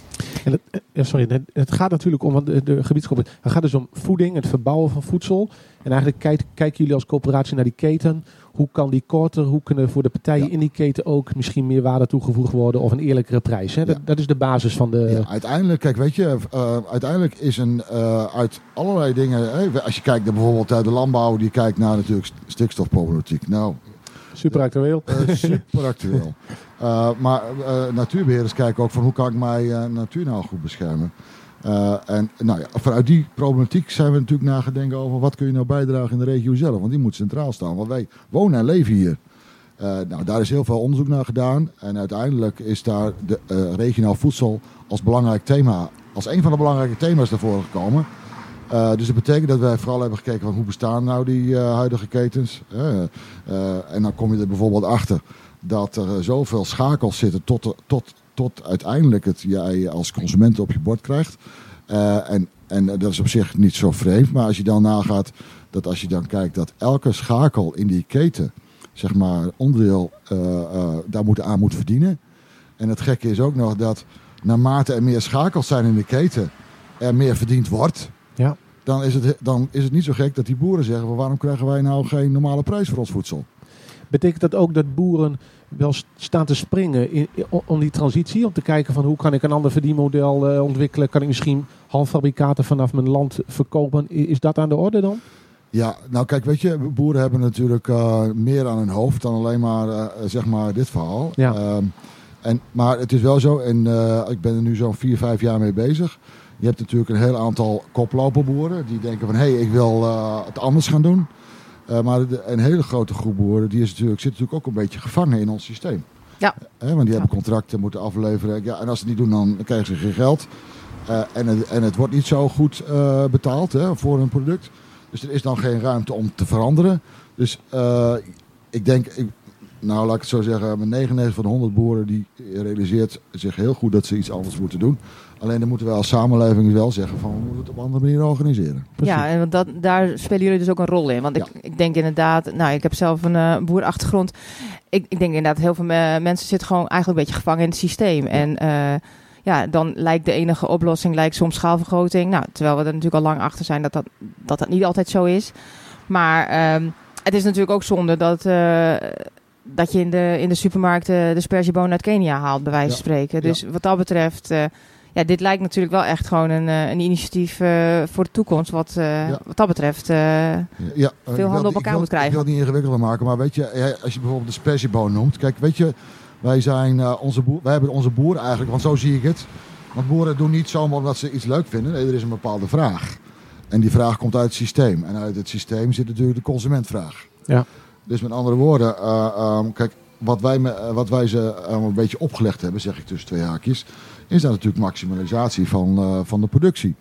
[SPEAKER 3] En het, eh, ja, sorry, het, gaat natuurlijk om want de, de gebiedscoöperatie. Het gaat dus om voeding, het verbouwen van voedsel. En eigenlijk kijk, kijken jullie als coöperatie naar die keten. Hoe kan die korter? Hoe kunnen voor de partijen
[SPEAKER 6] Ja.
[SPEAKER 3] in die keten ook misschien meer waarde toegevoegd worden of een eerlijkere prijs? Hè? Dat,
[SPEAKER 6] Ja.
[SPEAKER 3] dat is de basis van de.
[SPEAKER 6] Ja, uiteindelijk, kijk, weet je, uiteindelijk is een uit allerlei dingen. als je kijkt naar bijvoorbeeld de landbouw, die kijkt naar natuurlijk st- stikstofproblematiek. Nou,
[SPEAKER 3] Super actueel.
[SPEAKER 6] eh, super actueel. [laughs] Eh, maar eh, natuurbeheerders kijken ook van hoe kan ik mijn natuur nou goed beschermen. En nou ja, vanuit die problematiek zijn we natuurlijk nagedenken over wat kun je nou bijdragen in de regio zelf. Want die moet centraal staan, want wij wonen en leven hier. Nou, daar is heel veel onderzoek naar gedaan. En uiteindelijk is daar de, regionaal voedsel als belangrijk thema, als een van de belangrijke thema's naar voren gekomen. Eh, dus dat betekent dat wij vooral hebben gekeken van hoe bestaan nou die eh, huidige ketens. Eh, en dan kom je er bijvoorbeeld achter dat er zoveel schakels zitten tot, tot, tot uiteindelijk het jij als consument op je bord krijgt. En, en dat is op zich niet zo vreemd, maar als je dan nagaat dat als je dan kijkt dat elke schakel in die keten, zeg maar, onderdeel daar moet aan moet verdienen. En het gekke is ook nog dat naarmate er meer schakels zijn in de keten, er meer verdiend wordt. Dan is, het, dan is het niet zo gek dat die boeren zeggen: van waarom krijgen wij nou geen normale prijs voor ons voedsel?
[SPEAKER 3] Betekent dat ook dat boeren wel staan te springen in, in- om die transitie? Om te kijken van hoe kan ik een ander verdienmodel eh, ontwikkelen? Kan ik misschien halffabrikaten vanaf mijn land verkopen? Is dat aan de orde dan?
[SPEAKER 6] Ja, nou kijk, weet je, boeren hebben natuurlijk eh, meer aan hun hoofd dan alleen maar, eh, zeg maar dit verhaal.
[SPEAKER 3] Ja.
[SPEAKER 6] Ehm, en, maar het is wel zo, en ik ben er nu zo'n vier, vijf jaar mee bezig. Je hebt natuurlijk een heel aantal koploperboeren die denken van, hé, hey, ik wil eh, het anders gaan doen. Eh, maar de- een hele grote groep boeren die is natuurlijk, zit natuurlijk ook een beetje gevangen in ons systeem.
[SPEAKER 2] Ja.
[SPEAKER 6] Hè, want die hebben contracten, moeten afleveren. Ja, en als ze het niet doen, dan krijgen ze geen geld. Eh, en, het, en het wordt niet zo goed eh, betaald hè, voor een product. Dus er is dan geen ruimte om te veranderen. Dus eh, ik denk, ik, nou laat ik het zo zeggen, met 99 van de 100 boeren die realiseert zich heel goed dat ze iets anders moeten doen. Alleen dan moeten wij als samenleving wel zeggen van we moeten het op een andere manier organiseren.
[SPEAKER 2] Ja, en want dat, daar spelen jullie dus ook een rol in. Want ik, ik denk inderdaad, nou, ik heb zelf een eh boerachtergrond. Ik, ik denk inderdaad, heel veel me- mensen zitten gewoon eigenlijk een beetje gevangen in het systeem. En eh, ja, dan lijkt de enige oplossing lijkt soms schaalvergroting. Nou, terwijl we er natuurlijk al lang achter zijn dat dat, dat, dat niet altijd zo is. Maar ehm, het is natuurlijk ook zonde dat, eh, dat je in de, in de supermarkt de uit Kenia haalt, bij wijze van spreken. Dus wat dat betreft... ja, dit lijkt natuurlijk wel echt gewoon een, eh, een initiatief eh, voor de toekomst. Wat, eh,
[SPEAKER 6] Ja.
[SPEAKER 2] wat dat betreft. eh,
[SPEAKER 6] Ja, wil-
[SPEAKER 2] handen op elkaar
[SPEAKER 6] wil-
[SPEAKER 2] moet krijgen.
[SPEAKER 6] Ik wil het niet ingewikkelder maken, maar weet je, als je bijvoorbeeld de sperzieboon noemt. Kijk, weet je, wij zijn eh, onze boer, wij hebben onze boeren eigenlijk, want zo zie ik het. Want boeren doen niet zomaar omdat ze iets leuk vinden. Nee, er is een bepaalde vraag. En die vraag komt uit het systeem. En uit het systeem zit natuurlijk de consumentvraag.
[SPEAKER 3] Ja.
[SPEAKER 6] Dus met andere woorden, eh, ehm, kijk, wat wij, me- eh, wat wij ze eh, een beetje opgelegd hebben, zeg ik tussen twee haakjes, is dat natuurlijk maximalisatie van, eh, van de productie.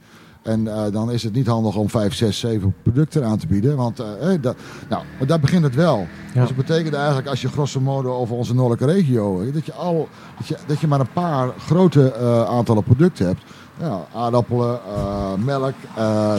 [SPEAKER 6] En dan is het niet handig om 5, 6, 7 producten aan te bieden. Want dat, nou, maar daar begint het wel.
[SPEAKER 3] Ja.
[SPEAKER 6] Dus dat betekent eigenlijk als je grosso modo over onze noordelijke regio... dat, je al, dat, je, dat je maar een paar grote aantallen producten hebt. Ja, aardappelen, melk,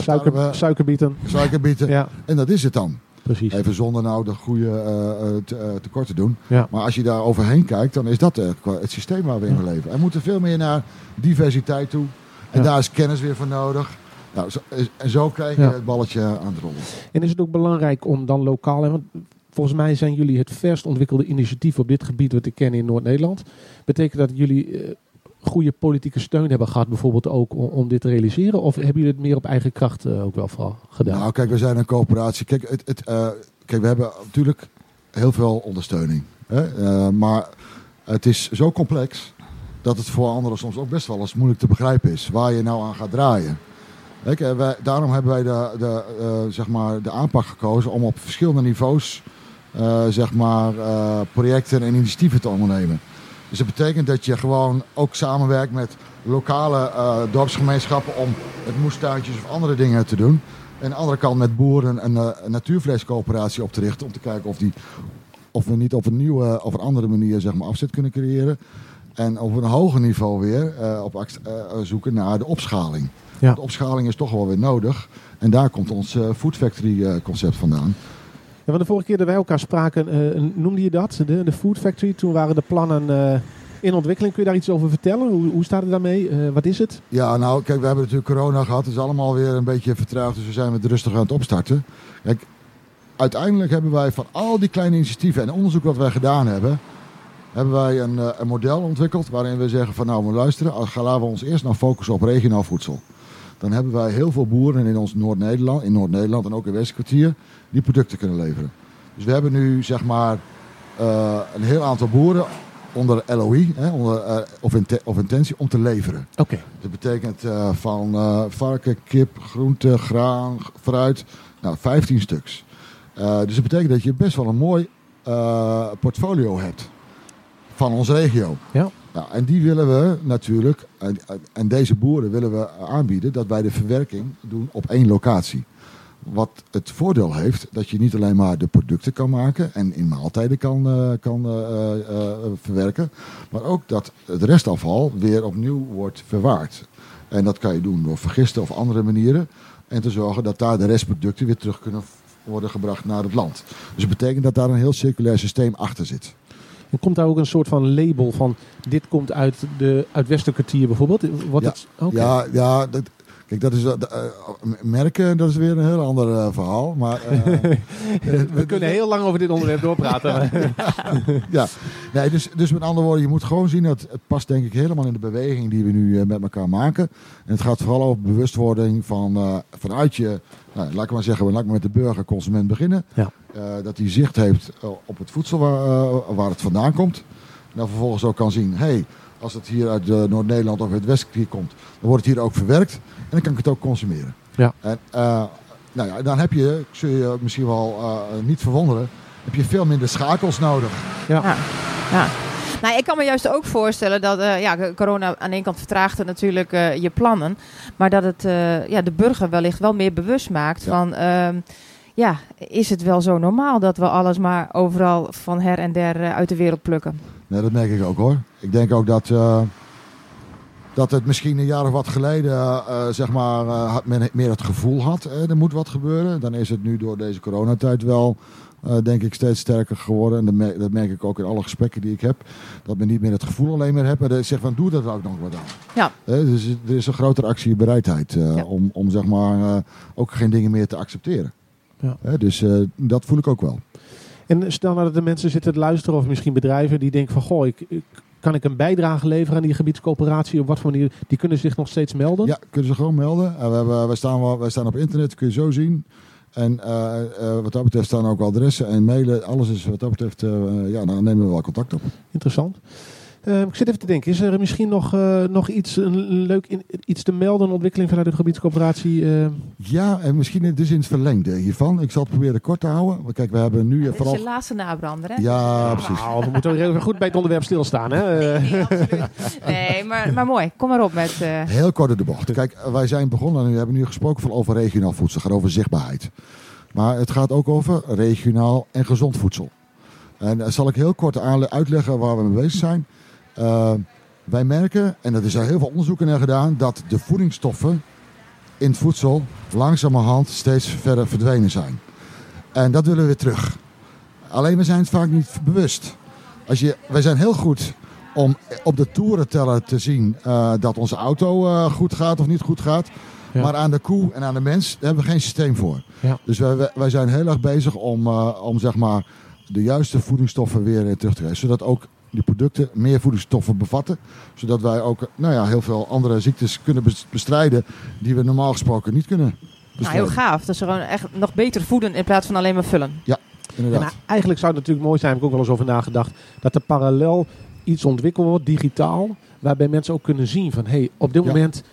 [SPEAKER 3] Suiker,
[SPEAKER 6] tarwe,
[SPEAKER 3] suikerbieten.
[SPEAKER 6] suikerbieten.
[SPEAKER 3] Ja,
[SPEAKER 6] En dat is het dan.
[SPEAKER 3] Precies.
[SPEAKER 6] Even zonder nou de goede eh, eh, te- eh, tekort te doen.
[SPEAKER 3] Ja.
[SPEAKER 6] Maar als je daar overheen kijkt, dan is dat het systeem waar we in
[SPEAKER 3] Ja.
[SPEAKER 6] leven. Er moeten veel meer naar diversiteit toe. En daar is kennis weer voor nodig. Nou, zo, en zo krijg je het balletje aan het rollen.
[SPEAKER 3] En is het ook belangrijk om dan lokaal... Want volgens mij zijn jullie het verst ontwikkelde initiatief op dit gebied... wat ik ken in Noord-Nederland. Betekent dat jullie goede politieke steun hebben gehad... bijvoorbeeld ook om, dit te realiseren? Of hebben jullie het meer op eigen kracht eh, ook wel vooral gedaan?
[SPEAKER 6] Nou, kijk, we zijn een coöperatie. Kijk, het, het, eh, kijk we hebben natuurlijk heel veel ondersteuning. Hè? Eh, maar het is zo complex dat het voor anderen soms ook best wel eens moeilijk te begrijpen is waar je nou aan gaat draaien. Kijk, daarom hebben wij de, de, zeg maar de aanpak gekozen om op verschillende niveaus zeg maar, projecten en initiatieven te ondernemen. Dus dat betekent dat je gewoon ook samenwerkt met lokale eh, dorpsgemeenschappen om het moestuintjes of andere dingen te doen. En aan de andere kant met boeren een, eh, een natuurvleescoöperatie op te richten om te kijken of, die, of we niet op een nieuwe of een andere manier zeg maar, afzet kunnen creëren. En op een hoger niveau weer eh, op zoeken naar de opschaling.
[SPEAKER 3] Ja.
[SPEAKER 6] De opschaling is toch wel weer nodig. En daar komt ons Food Factory concept vandaan.
[SPEAKER 3] Want de vorige keer dat wij elkaar spraken, eh, noemde je dat, de, de Food Factory. Toen waren de plannen eh, in ontwikkeling. Kun je daar iets over vertellen? Hoe, hoe staat het daarmee? Eh, wat is het?
[SPEAKER 6] Ja, nou, kijk, we hebben natuurlijk corona gehad. Het is allemaal weer een beetje vertraagd. Dus we zijn met rustig aan het opstarten. Kijk, uiteindelijk hebben wij van al die kleine initiatieven en onderzoek wat wij gedaan hebben, hebben wij een, een model ontwikkeld waarin we zeggen van nou, maar luisteren, laten we ons eerst nou focussen op regionaal voedsel. Dan hebben wij heel veel boeren in ons Noord-Nederland, in Noord-Nederland en ook in Westkwartier, die producten kunnen leveren. Dus we hebben nu zeg maar eh, een heel aantal boeren onder LOI, hè, onder, eh, of, inte- of intentie, om te leveren.
[SPEAKER 3] Oké.
[SPEAKER 6] Dat betekent eh, van varken, kip, groente, graan, fruit. Nou, 15 stuks. Dus dat betekent dat je best wel een mooi portfolio hebt van onze regio.
[SPEAKER 3] Ja.
[SPEAKER 6] Nou, en die willen we natuurlijk, en, en deze boeren willen we aanbieden dat wij de verwerking doen op één locatie. Wat het voordeel heeft dat je niet alleen maar de producten kan maken en in maaltijden kan, eh, kan eh, eh, verwerken, maar ook dat het restafval weer opnieuw wordt verwaard. En dat kan je doen door vergisten of andere manieren. En te zorgen dat daar de restproducten weer terug kunnen worden gebracht naar het land. Dus dat betekent dat daar een heel circulair systeem achter zit.
[SPEAKER 3] Komt daar ook een soort van label van dit komt uit, de, uit Westerkwartier bijvoorbeeld. Wordt
[SPEAKER 6] Ja.
[SPEAKER 3] het.
[SPEAKER 6] Ja, ja dat, kijk, dat is eh, merken, dat is weer een heel ander eh, verhaal. Maar eh, [laughs]
[SPEAKER 3] We kunnen heel lang over dit onderwerp doorpraten. [laughs]
[SPEAKER 6] ja, nee, dus, dus met andere woorden, je moet gewoon zien dat het past denk ik helemaal in de beweging die we nu met elkaar maken. En het gaat vooral over bewustwording van, vanuit je, nou, laat ik maar zeggen, laat ik maar met de burger, consument beginnen.
[SPEAKER 3] Ja.
[SPEAKER 6] Eh, dat hij zicht heeft eh, op het voedsel waar, eh, waar het vandaan komt. En dan vervolgens ook kan zien, hey, als het hier uit Noord-Nederland of uit Westkwartier komt, dan wordt het hier ook verwerkt. En dan kan ik het ook consumeren.
[SPEAKER 3] Ja.
[SPEAKER 6] En eh, nou ja, dan heb je, zul je misschien wel eh, niet verwonderen, heb je veel minder schakels nodig.
[SPEAKER 2] Ja. ja. Nou, ik kan me juist ook voorstellen dat eh, ja, corona aan de ene kant vertraagt het natuurlijk eh, je plannen. Maar dat het eh, ja, de burger wellicht wel meer bewust maakt
[SPEAKER 6] Ja.
[SPEAKER 2] van... ehm, ja, is het wel zo normaal dat we alles maar overal van her en der uit de wereld plukken?
[SPEAKER 6] Nee, dat merk ik ook hoor. Ik denk ook dat, dat het misschien een jaar of wat geleden zeg maar, had men meer het gevoel had, er moet wat gebeuren. Dan is het nu door deze coronatijd wel, eh, denk ik, steeds sterker geworden. En dat merk, dat merk ik ook in alle gesprekken die ik heb. Dat men niet meer het gevoel alleen meer heeft, maar dat ik zeg van doe dat ook nog wat aan.
[SPEAKER 2] Ja.
[SPEAKER 6] Dus er is een grotere actiebereidheid eh,
[SPEAKER 2] Ja.
[SPEAKER 6] om, om zeg maar, eh, ook geen dingen meer te accepteren.
[SPEAKER 3] Ja.
[SPEAKER 6] Dus eh, dat voel ik ook wel.
[SPEAKER 3] En stel nou dat de mensen zitten te luisteren, of misschien bedrijven die denken van goh, ik, ik- kan ik een bijdrage leveren aan die gebiedscoöperatie? Op wat voor manier? Die kunnen zich nog steeds melden.
[SPEAKER 6] Ja, kunnen ze gewoon melden. En we hebben, wij, staan wij staan op internet, kun je zo zien. En eh, eh, wat dat betreft staan ook adressen en mailen. Alles is wat dat betreft, eh, ja, dan nemen we wel contact op.
[SPEAKER 3] Interessant. Eh, ik zit even te denken, is er misschien nog, eh, nog iets, een, leuk in- iets te melden, een ontwikkeling vanuit de gebiedscoöperatie? eh?
[SPEAKER 6] Ja, en misschien dus in het verlengde hiervan. Ik zal het proberen kort te houden. Want kijk, we hebben nu
[SPEAKER 2] Dit is
[SPEAKER 6] vooral...
[SPEAKER 2] je laatste nabrander, hè?
[SPEAKER 6] Ja, precies.
[SPEAKER 3] Nou, we moeten ook even goed bij het onderwerp stilstaan. Hè? Eh,
[SPEAKER 2] Nee, absoluut. Nee, maar, maar mooi. Kom maar op met... eh,
[SPEAKER 6] Heel kort de bocht. Kijk, wij zijn begonnen en we hebben nu gesproken over regionaal voedsel. Het gaat over zichtbaarheid. Maar het gaat ook over regionaal en gezond voedsel. En dan zal ik heel kort uitleggen waar we mee bezig zijn. Eh, wij merken, en er is al heel veel onderzoeken naar gedaan, dat de voedingsstoffen in het voedsel langzamerhand steeds verder verdwenen zijn. En dat willen we weer terug. Alleen we zijn het vaak niet bewust. Als je, wij zijn heel goed om op de toerenteller te zien eh, dat onze auto eh, goed gaat of niet goed gaat.
[SPEAKER 3] Ja.
[SPEAKER 6] Maar aan de koe en aan de mens daar hebben we geen systeem voor.
[SPEAKER 3] Ja.
[SPEAKER 6] Dus wij, wij- zijn heel erg bezig om, om zeg maar, de juiste voedingsstoffen weer terug te krijgen. Zodat ook die producten meer voedingsstoffen bevatten. Zodat wij ook nou ja, heel veel andere ziektes kunnen bes- bestrijden die we normaal gesproken niet kunnen
[SPEAKER 2] nou,
[SPEAKER 6] bestrijden.
[SPEAKER 2] heel gaaf. Dat ze gewoon echt nog beter voeden in plaats van alleen maar vullen.
[SPEAKER 6] Inderdaad.
[SPEAKER 3] En nou, eigenlijk zou het natuurlijk mooi zijn, heb ik ook wel eens over nagedacht, dat er parallel iets ontwikkeld wordt, digitaal, waarbij mensen ook kunnen zien van, hé, hey, op dit
[SPEAKER 6] Ja.
[SPEAKER 3] moment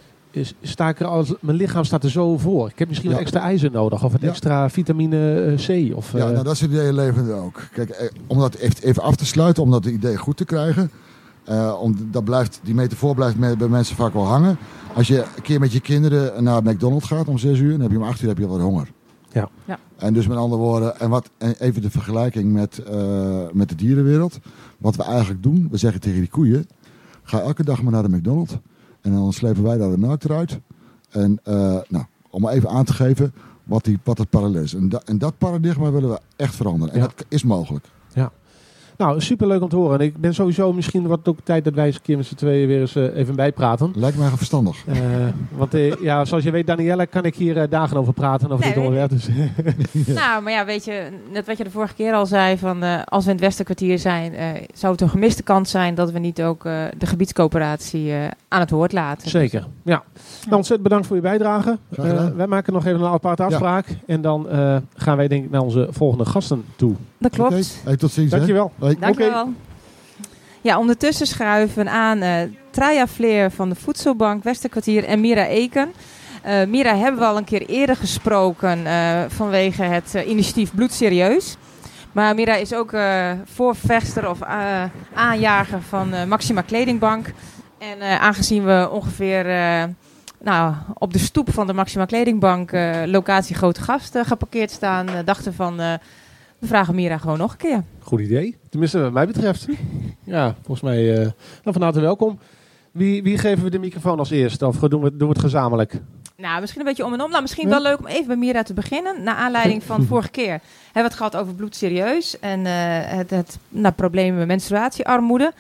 [SPEAKER 3] sta ik er als, mijn lichaam staat er zo voor. Ik heb misschien wat
[SPEAKER 6] Ja.
[SPEAKER 3] extra ijzer nodig, of wat
[SPEAKER 6] Ja.
[SPEAKER 3] extra vitamine eh, C. Of,
[SPEAKER 6] Ja,
[SPEAKER 3] eh,
[SPEAKER 6] nou, dat soort ideeën leven er ook. Kijk, eh, om dat even, even af te sluiten, om dat idee goed te krijgen. eh, om, dat blijft, die metafoor blijft me- bij mensen vaak wel hangen. Als je een keer met je kinderen naar McDonald's gaat om 6 uur, dan heb je om 8 uur heb je wat honger.
[SPEAKER 3] Ja.
[SPEAKER 2] Ja.
[SPEAKER 6] En dus met andere woorden, en, wat, en even de vergelijking met, eh, met de dierenwereld. Wat we eigenlijk doen, we zeggen tegen die koeien, ga elke dag maar naar de McDonald's. En dan slepen wij daar de melk eruit. En eh, nou, om maar even aan te geven wat, die, wat het parallel is. En, da- en dat paradigma willen we echt veranderen. En
[SPEAKER 3] Ja.
[SPEAKER 6] dat is mogelijk.
[SPEAKER 3] Nou, superleuk om te horen. En ik ben sowieso misschien wat ook tijd dat wij eens een keer met z'n tweeën weer eens eh, even bijpraten.
[SPEAKER 6] Lijkt mij verstandig.
[SPEAKER 3] Eh, want eh, ja, zoals je weet, Danielle, kan ik hier dagen over praten, over
[SPEAKER 2] Nee,
[SPEAKER 3] dit onderwerp. Dus, [laughs]
[SPEAKER 2] Nou, maar ja, weet je, net wat je de vorige keer al zei, van eh, als we in het Westerkwartier zijn, eh, zou het een gemiste kans zijn dat we niet ook eh, de gebiedscoöperatie eh, aan het woord laten.
[SPEAKER 3] Zeker, ja. Nou, ontzettend bedankt voor je bijdrage. Wij maken nog even een aparte afspraak. En dan eh, gaan wij denk ik naar onze volgende gasten toe.
[SPEAKER 2] Dat klopt.
[SPEAKER 6] Hey, tot ziens. hè.
[SPEAKER 3] Dankjewel.
[SPEAKER 2] Dankjewel. Ja, ondertussen schuiven we aan eh Traja Vleer van de Voedselbank Westerkwartier en Mira Eken. Eh, Mira hebben we al een keer eerder gesproken eh, vanwege het initiatief Bloedserieus. Maar Mira is ook voorvechter of aanjager van Maxima Kledingbank. En aangezien we ongeveer nou, op de stoep van de Maxima Kledingbank locatie Grote Gast eh, geparkeerd staan, dachten van we vragen Mira gewoon nog een keer.
[SPEAKER 3] Goed idee. Tenminste, wat mij betreft. [laughs] Ja, volgens mij. eh nou, van harte welkom. Wie, wie geven we de microfoon als eerste? Of doen we, doen we het gezamenlijk?
[SPEAKER 2] Nou, misschien een beetje om en om. Nou, misschien
[SPEAKER 3] Ja.
[SPEAKER 2] wel leuk om even bij Mira te beginnen. Naar aanleiding van [laughs] vorige keer hebben we het gehad over bloedserieus. En eh, het, het nou, probleem met menstruatiearmoede.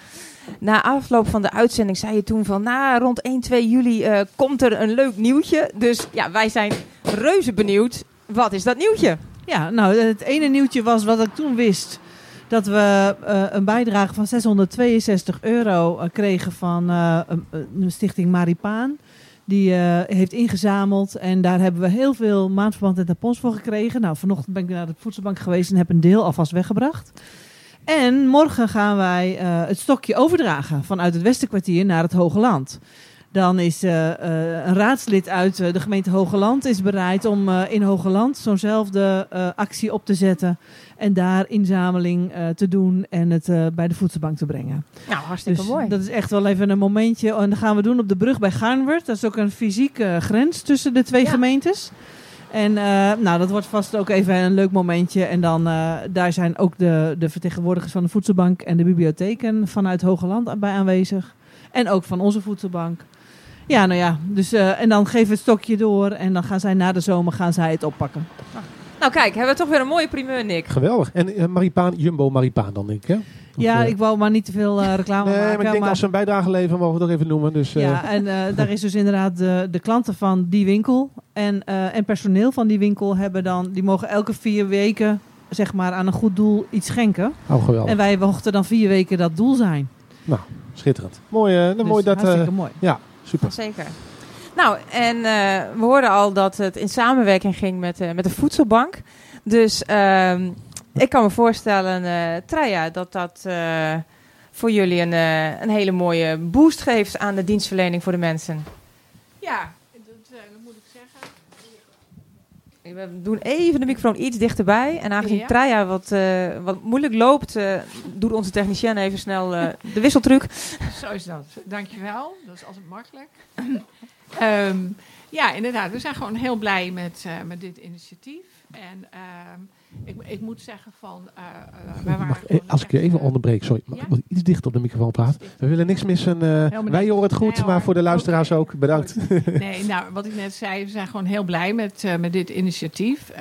[SPEAKER 2] na afloop van de uitzending zei je toen van... na rond 1, 2 juli eh, komt er een leuk nieuwtje. Dus ja, wij zijn reuze benieuwd. Wat is dat nieuwtje?
[SPEAKER 7] Ja, nou, het ene nieuwtje was wat ik toen wist. Dat we eh, een bijdrage van 662 euro eh, kregen van eh, een- een stichting Maripaan. Die eh, heeft ingezameld en daar hebben we heel veel maandverband en tampons voor gekregen. Nou, vanochtend ben ik naar de voedselbank geweest en heb een deel alvast weggebracht. En morgen gaan wij eh, het stokje overdragen vanuit het Westerkwartier naar het Hoge Land. Dan is eh, eh, een raadslid uit eh, de gemeente Hogeland is bereid om in Hogeland zo'nzelfde actie op te zetten. En daar inzameling te doen en het bij de voedselbank te brengen.
[SPEAKER 2] Nou, hartstikke
[SPEAKER 7] Dus
[SPEAKER 2] mooi.
[SPEAKER 7] dat is echt wel even een momentje. En dat gaan we doen op de brug bij Gaarnwerd. Dat is ook een fysieke grens tussen de twee
[SPEAKER 2] Ja.
[SPEAKER 7] gemeentes. En nou, dat wordt vast ook even een leuk momentje. En dan daar zijn ook de, de vertegenwoordigers van de voedselbank en de bibliotheken vanuit Hogeland bij aanwezig. En ook van onze voedselbank. Ja, nou ja. Dus, eh, en dan geven we het stokje door. En dan gaan zij na de zomer gaan zij het oppakken.
[SPEAKER 2] Nou kijk, hebben we toch weer een mooie primeur, Nick.
[SPEAKER 3] Geweldig. En eh, Maripaan, Jumbo Maripaan dan, denk ik, hè?
[SPEAKER 7] Ja,
[SPEAKER 3] eh,
[SPEAKER 7] ik wou maar niet te veel eh, reclame
[SPEAKER 3] Nee,
[SPEAKER 7] maken.
[SPEAKER 3] maar ik denk als ze een bijdrage leveren, mogen we ook even noemen. Dus, eh,
[SPEAKER 7] Ja, en eh, daar is dus inderdaad de, de klanten van die winkel en, eh, en personeel van die winkel hebben dan, die mogen elke vier weken zeg maar aan een goed doel iets schenken.
[SPEAKER 3] oh, geweldig.
[SPEAKER 7] En wij mochten dan vier weken dat doel zijn.
[SPEAKER 3] Schitterend. Mooi, eh, nou,
[SPEAKER 7] Dus
[SPEAKER 3] mooi dat... eh,
[SPEAKER 7] hartstikke mooi.
[SPEAKER 3] ja, super.
[SPEAKER 2] Zeker. Nou, en eh, we hoorden al dat het in samenwerking ging met, eh, met de voedselbank. Dus ehm, ik kan me voorstellen, eh Treya, dat dat eh, voor jullie een, eh, een hele mooie boost geeft aan de dienstverlening voor de mensen.
[SPEAKER 8] Ja, dat, eh, dat moet ik zeggen.
[SPEAKER 2] We doen even de microfoon iets dichterbij. En aangezien
[SPEAKER 8] Ja.
[SPEAKER 2] Treya wat, eh, wat moeilijk loopt, eh, doet onze technicien even snel eh, de wisseltruc.
[SPEAKER 8] Zo is dat. Dankjewel. Dat is altijd makkelijk. Ehm, ja, inderdaad. We zijn gewoon heel blij met, met dit initiatief. En ehm, ik, ik moet zeggen van... wij waren
[SPEAKER 3] Mag, eh, als ik je even onderbreek, sorry. Mag
[SPEAKER 8] Ja?
[SPEAKER 3] ik wat iets dichter op de microfoon praten? We willen niks missen. wij horen het goed,
[SPEAKER 8] Nee,
[SPEAKER 3] maar voor de luisteraars ook. Bedankt.
[SPEAKER 8] Nee, nou, wat ik net zei, we zijn gewoon heel blij met, met dit initiatief.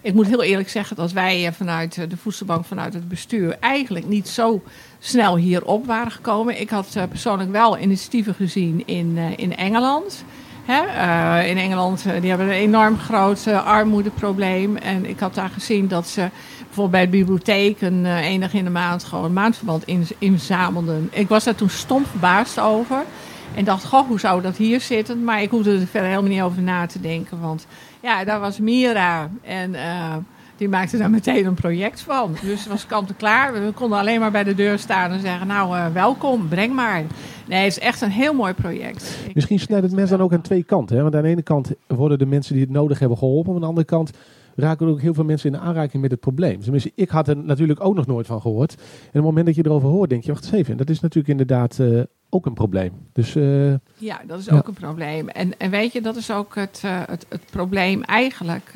[SPEAKER 8] Ik moet heel eerlijk zeggen dat wij vanuit de voedselbank, vanuit het bestuur, eigenlijk niet zo snel hierop waren gekomen. Ik had persoonlijk wel initiatieven gezien in, in Engeland. Eh, in Engeland eh, die hebben een enorm groot eh, armoedeprobleem. En ik had daar gezien dat ze bijvoorbeeld bij de bibliotheek een enig in de maand gewoon maandverband in, inzamelden. Ik was daar toen stom verbaasd over. En dacht, goh, hoe zou dat hier zitten? Maar ik hoefde er verder helemaal niet over na te denken. Want ja, daar was Mira. En die maakte daar meteen een project van. Dus het was kant en klaar. We konden alleen maar bij de deur staan en zeggen, nou, eh, welkom, breng maar. Nee, het is echt een heel mooi project. Ik-
[SPEAKER 3] Misschien snijdt het mes dan ook aan twee kanten. Hè? Want aan de ene kant worden de mensen die het nodig hebben geholpen. Aan de andere kant raken er ook heel veel mensen in aanraking met het probleem. Tenminste, ik had er natuurlijk ook nog nooit van gehoord. En op het moment dat je erover hoort, denk je, wacht eens even. Dat is natuurlijk inderdaad eh, ook een probleem. Dus eh,
[SPEAKER 8] Ja, dat is
[SPEAKER 3] Ja.
[SPEAKER 8] ook een probleem. En, en weet je, dat is ook het, het, het probleem eigenlijk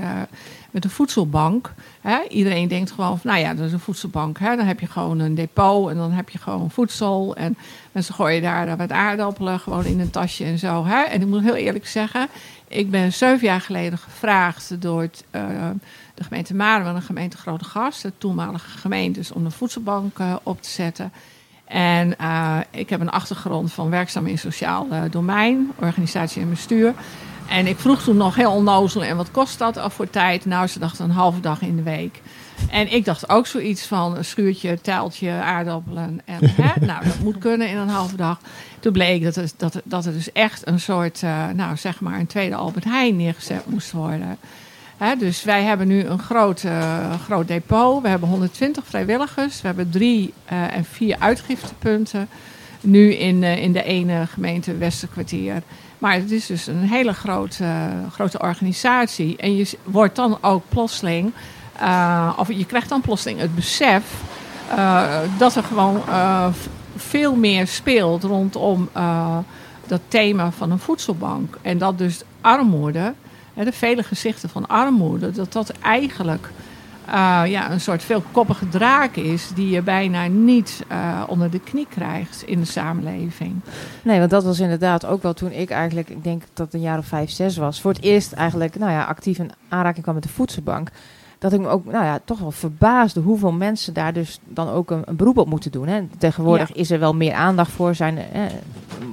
[SPEAKER 8] met de voedselbank. Hè? Iedereen denkt gewoon van, nou ja, dat is een voedselbank. Hè? Dan heb je gewoon een depot en dan heb je gewoon voedsel. En mensen gooien daar wat aardappelen gewoon in een tasje en zo. Hè? En ik moet heel eerlijk zeggen, ik ben zeven jaar geleden gevraagd door het, eh, de gemeente Marum en de gemeente Grote Gast, de toenmalige gemeentes, om een voedselbank eh, op te zetten. En eh, ik heb een achtergrond van werkzaam in sociaal domein, organisatie en bestuur. En ik vroeg toen nog heel onnozel, en wat kost dat al voor tijd? Nou, ze dachten een halve dag in de week. En ik dacht ook zoiets van een schuurtje, tijltje, aardappelen. En, [laughs] hè? Nou, dat moet kunnen in een halve dag. Toen bleek dat het, dat, dat er dus echt een soort, eh, nou zeg maar, een tweede Albert Heijn neergezet moest worden. Hè, dus wij hebben nu een groot, eh, groot depot. We hebben 120 vrijwilligers. We hebben drie eh, en vier uitgiftepunten. Nu in, in de ene gemeente Westerkwartier. Maar het is dus een hele grote, grote organisatie. En je wordt dan ook plotseling, eh, of je krijgt dan plotseling het besef eh, dat er gewoon eh, veel meer speelt rondom dat thema van een voedselbank. En dat dus armoede, de vele gezichten van armoede, dat dat eigenlijk eh, ja, een soort veelkoppige draak is die je bijna niet eh, onder de knie krijgt in de samenleving.
[SPEAKER 2] Nee, want dat was inderdaad ook wel toen ik eigenlijk, ik denk dat het een jaar of vijf, zes was, voor het eerst eigenlijk, nou ja, actief in aanraking kwam met de voedselbank. dat ik me ook nou ja, toch wel verbaasde hoeveel mensen daar dus dan ook een, een beroep op moeten doen. Hè. Tegenwoordig is er wel meer aandacht voor, zijn, eh,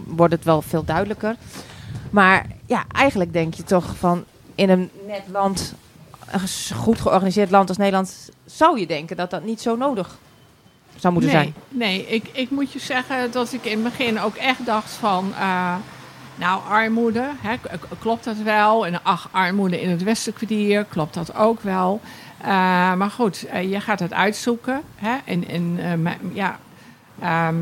[SPEAKER 2] wordt het wel veel duidelijker. Maar ja, eigenlijk denk je toch van in een net land, een goed georganiseerd land als Nederland, zou je denken dat dat niet zo nodig zou moeten
[SPEAKER 8] nee,
[SPEAKER 2] zijn.
[SPEAKER 8] Nee, ik, ik moet je zeggen dat ik in het begin ook echt dacht van... eh, nou, armoede, hè, klopt dat wel? En ach, armoede in het Westenkwartier, klopt dat ook wel? Eh, maar goed, eh, je gaat het uitzoeken. Hè? En, en ja, ehm,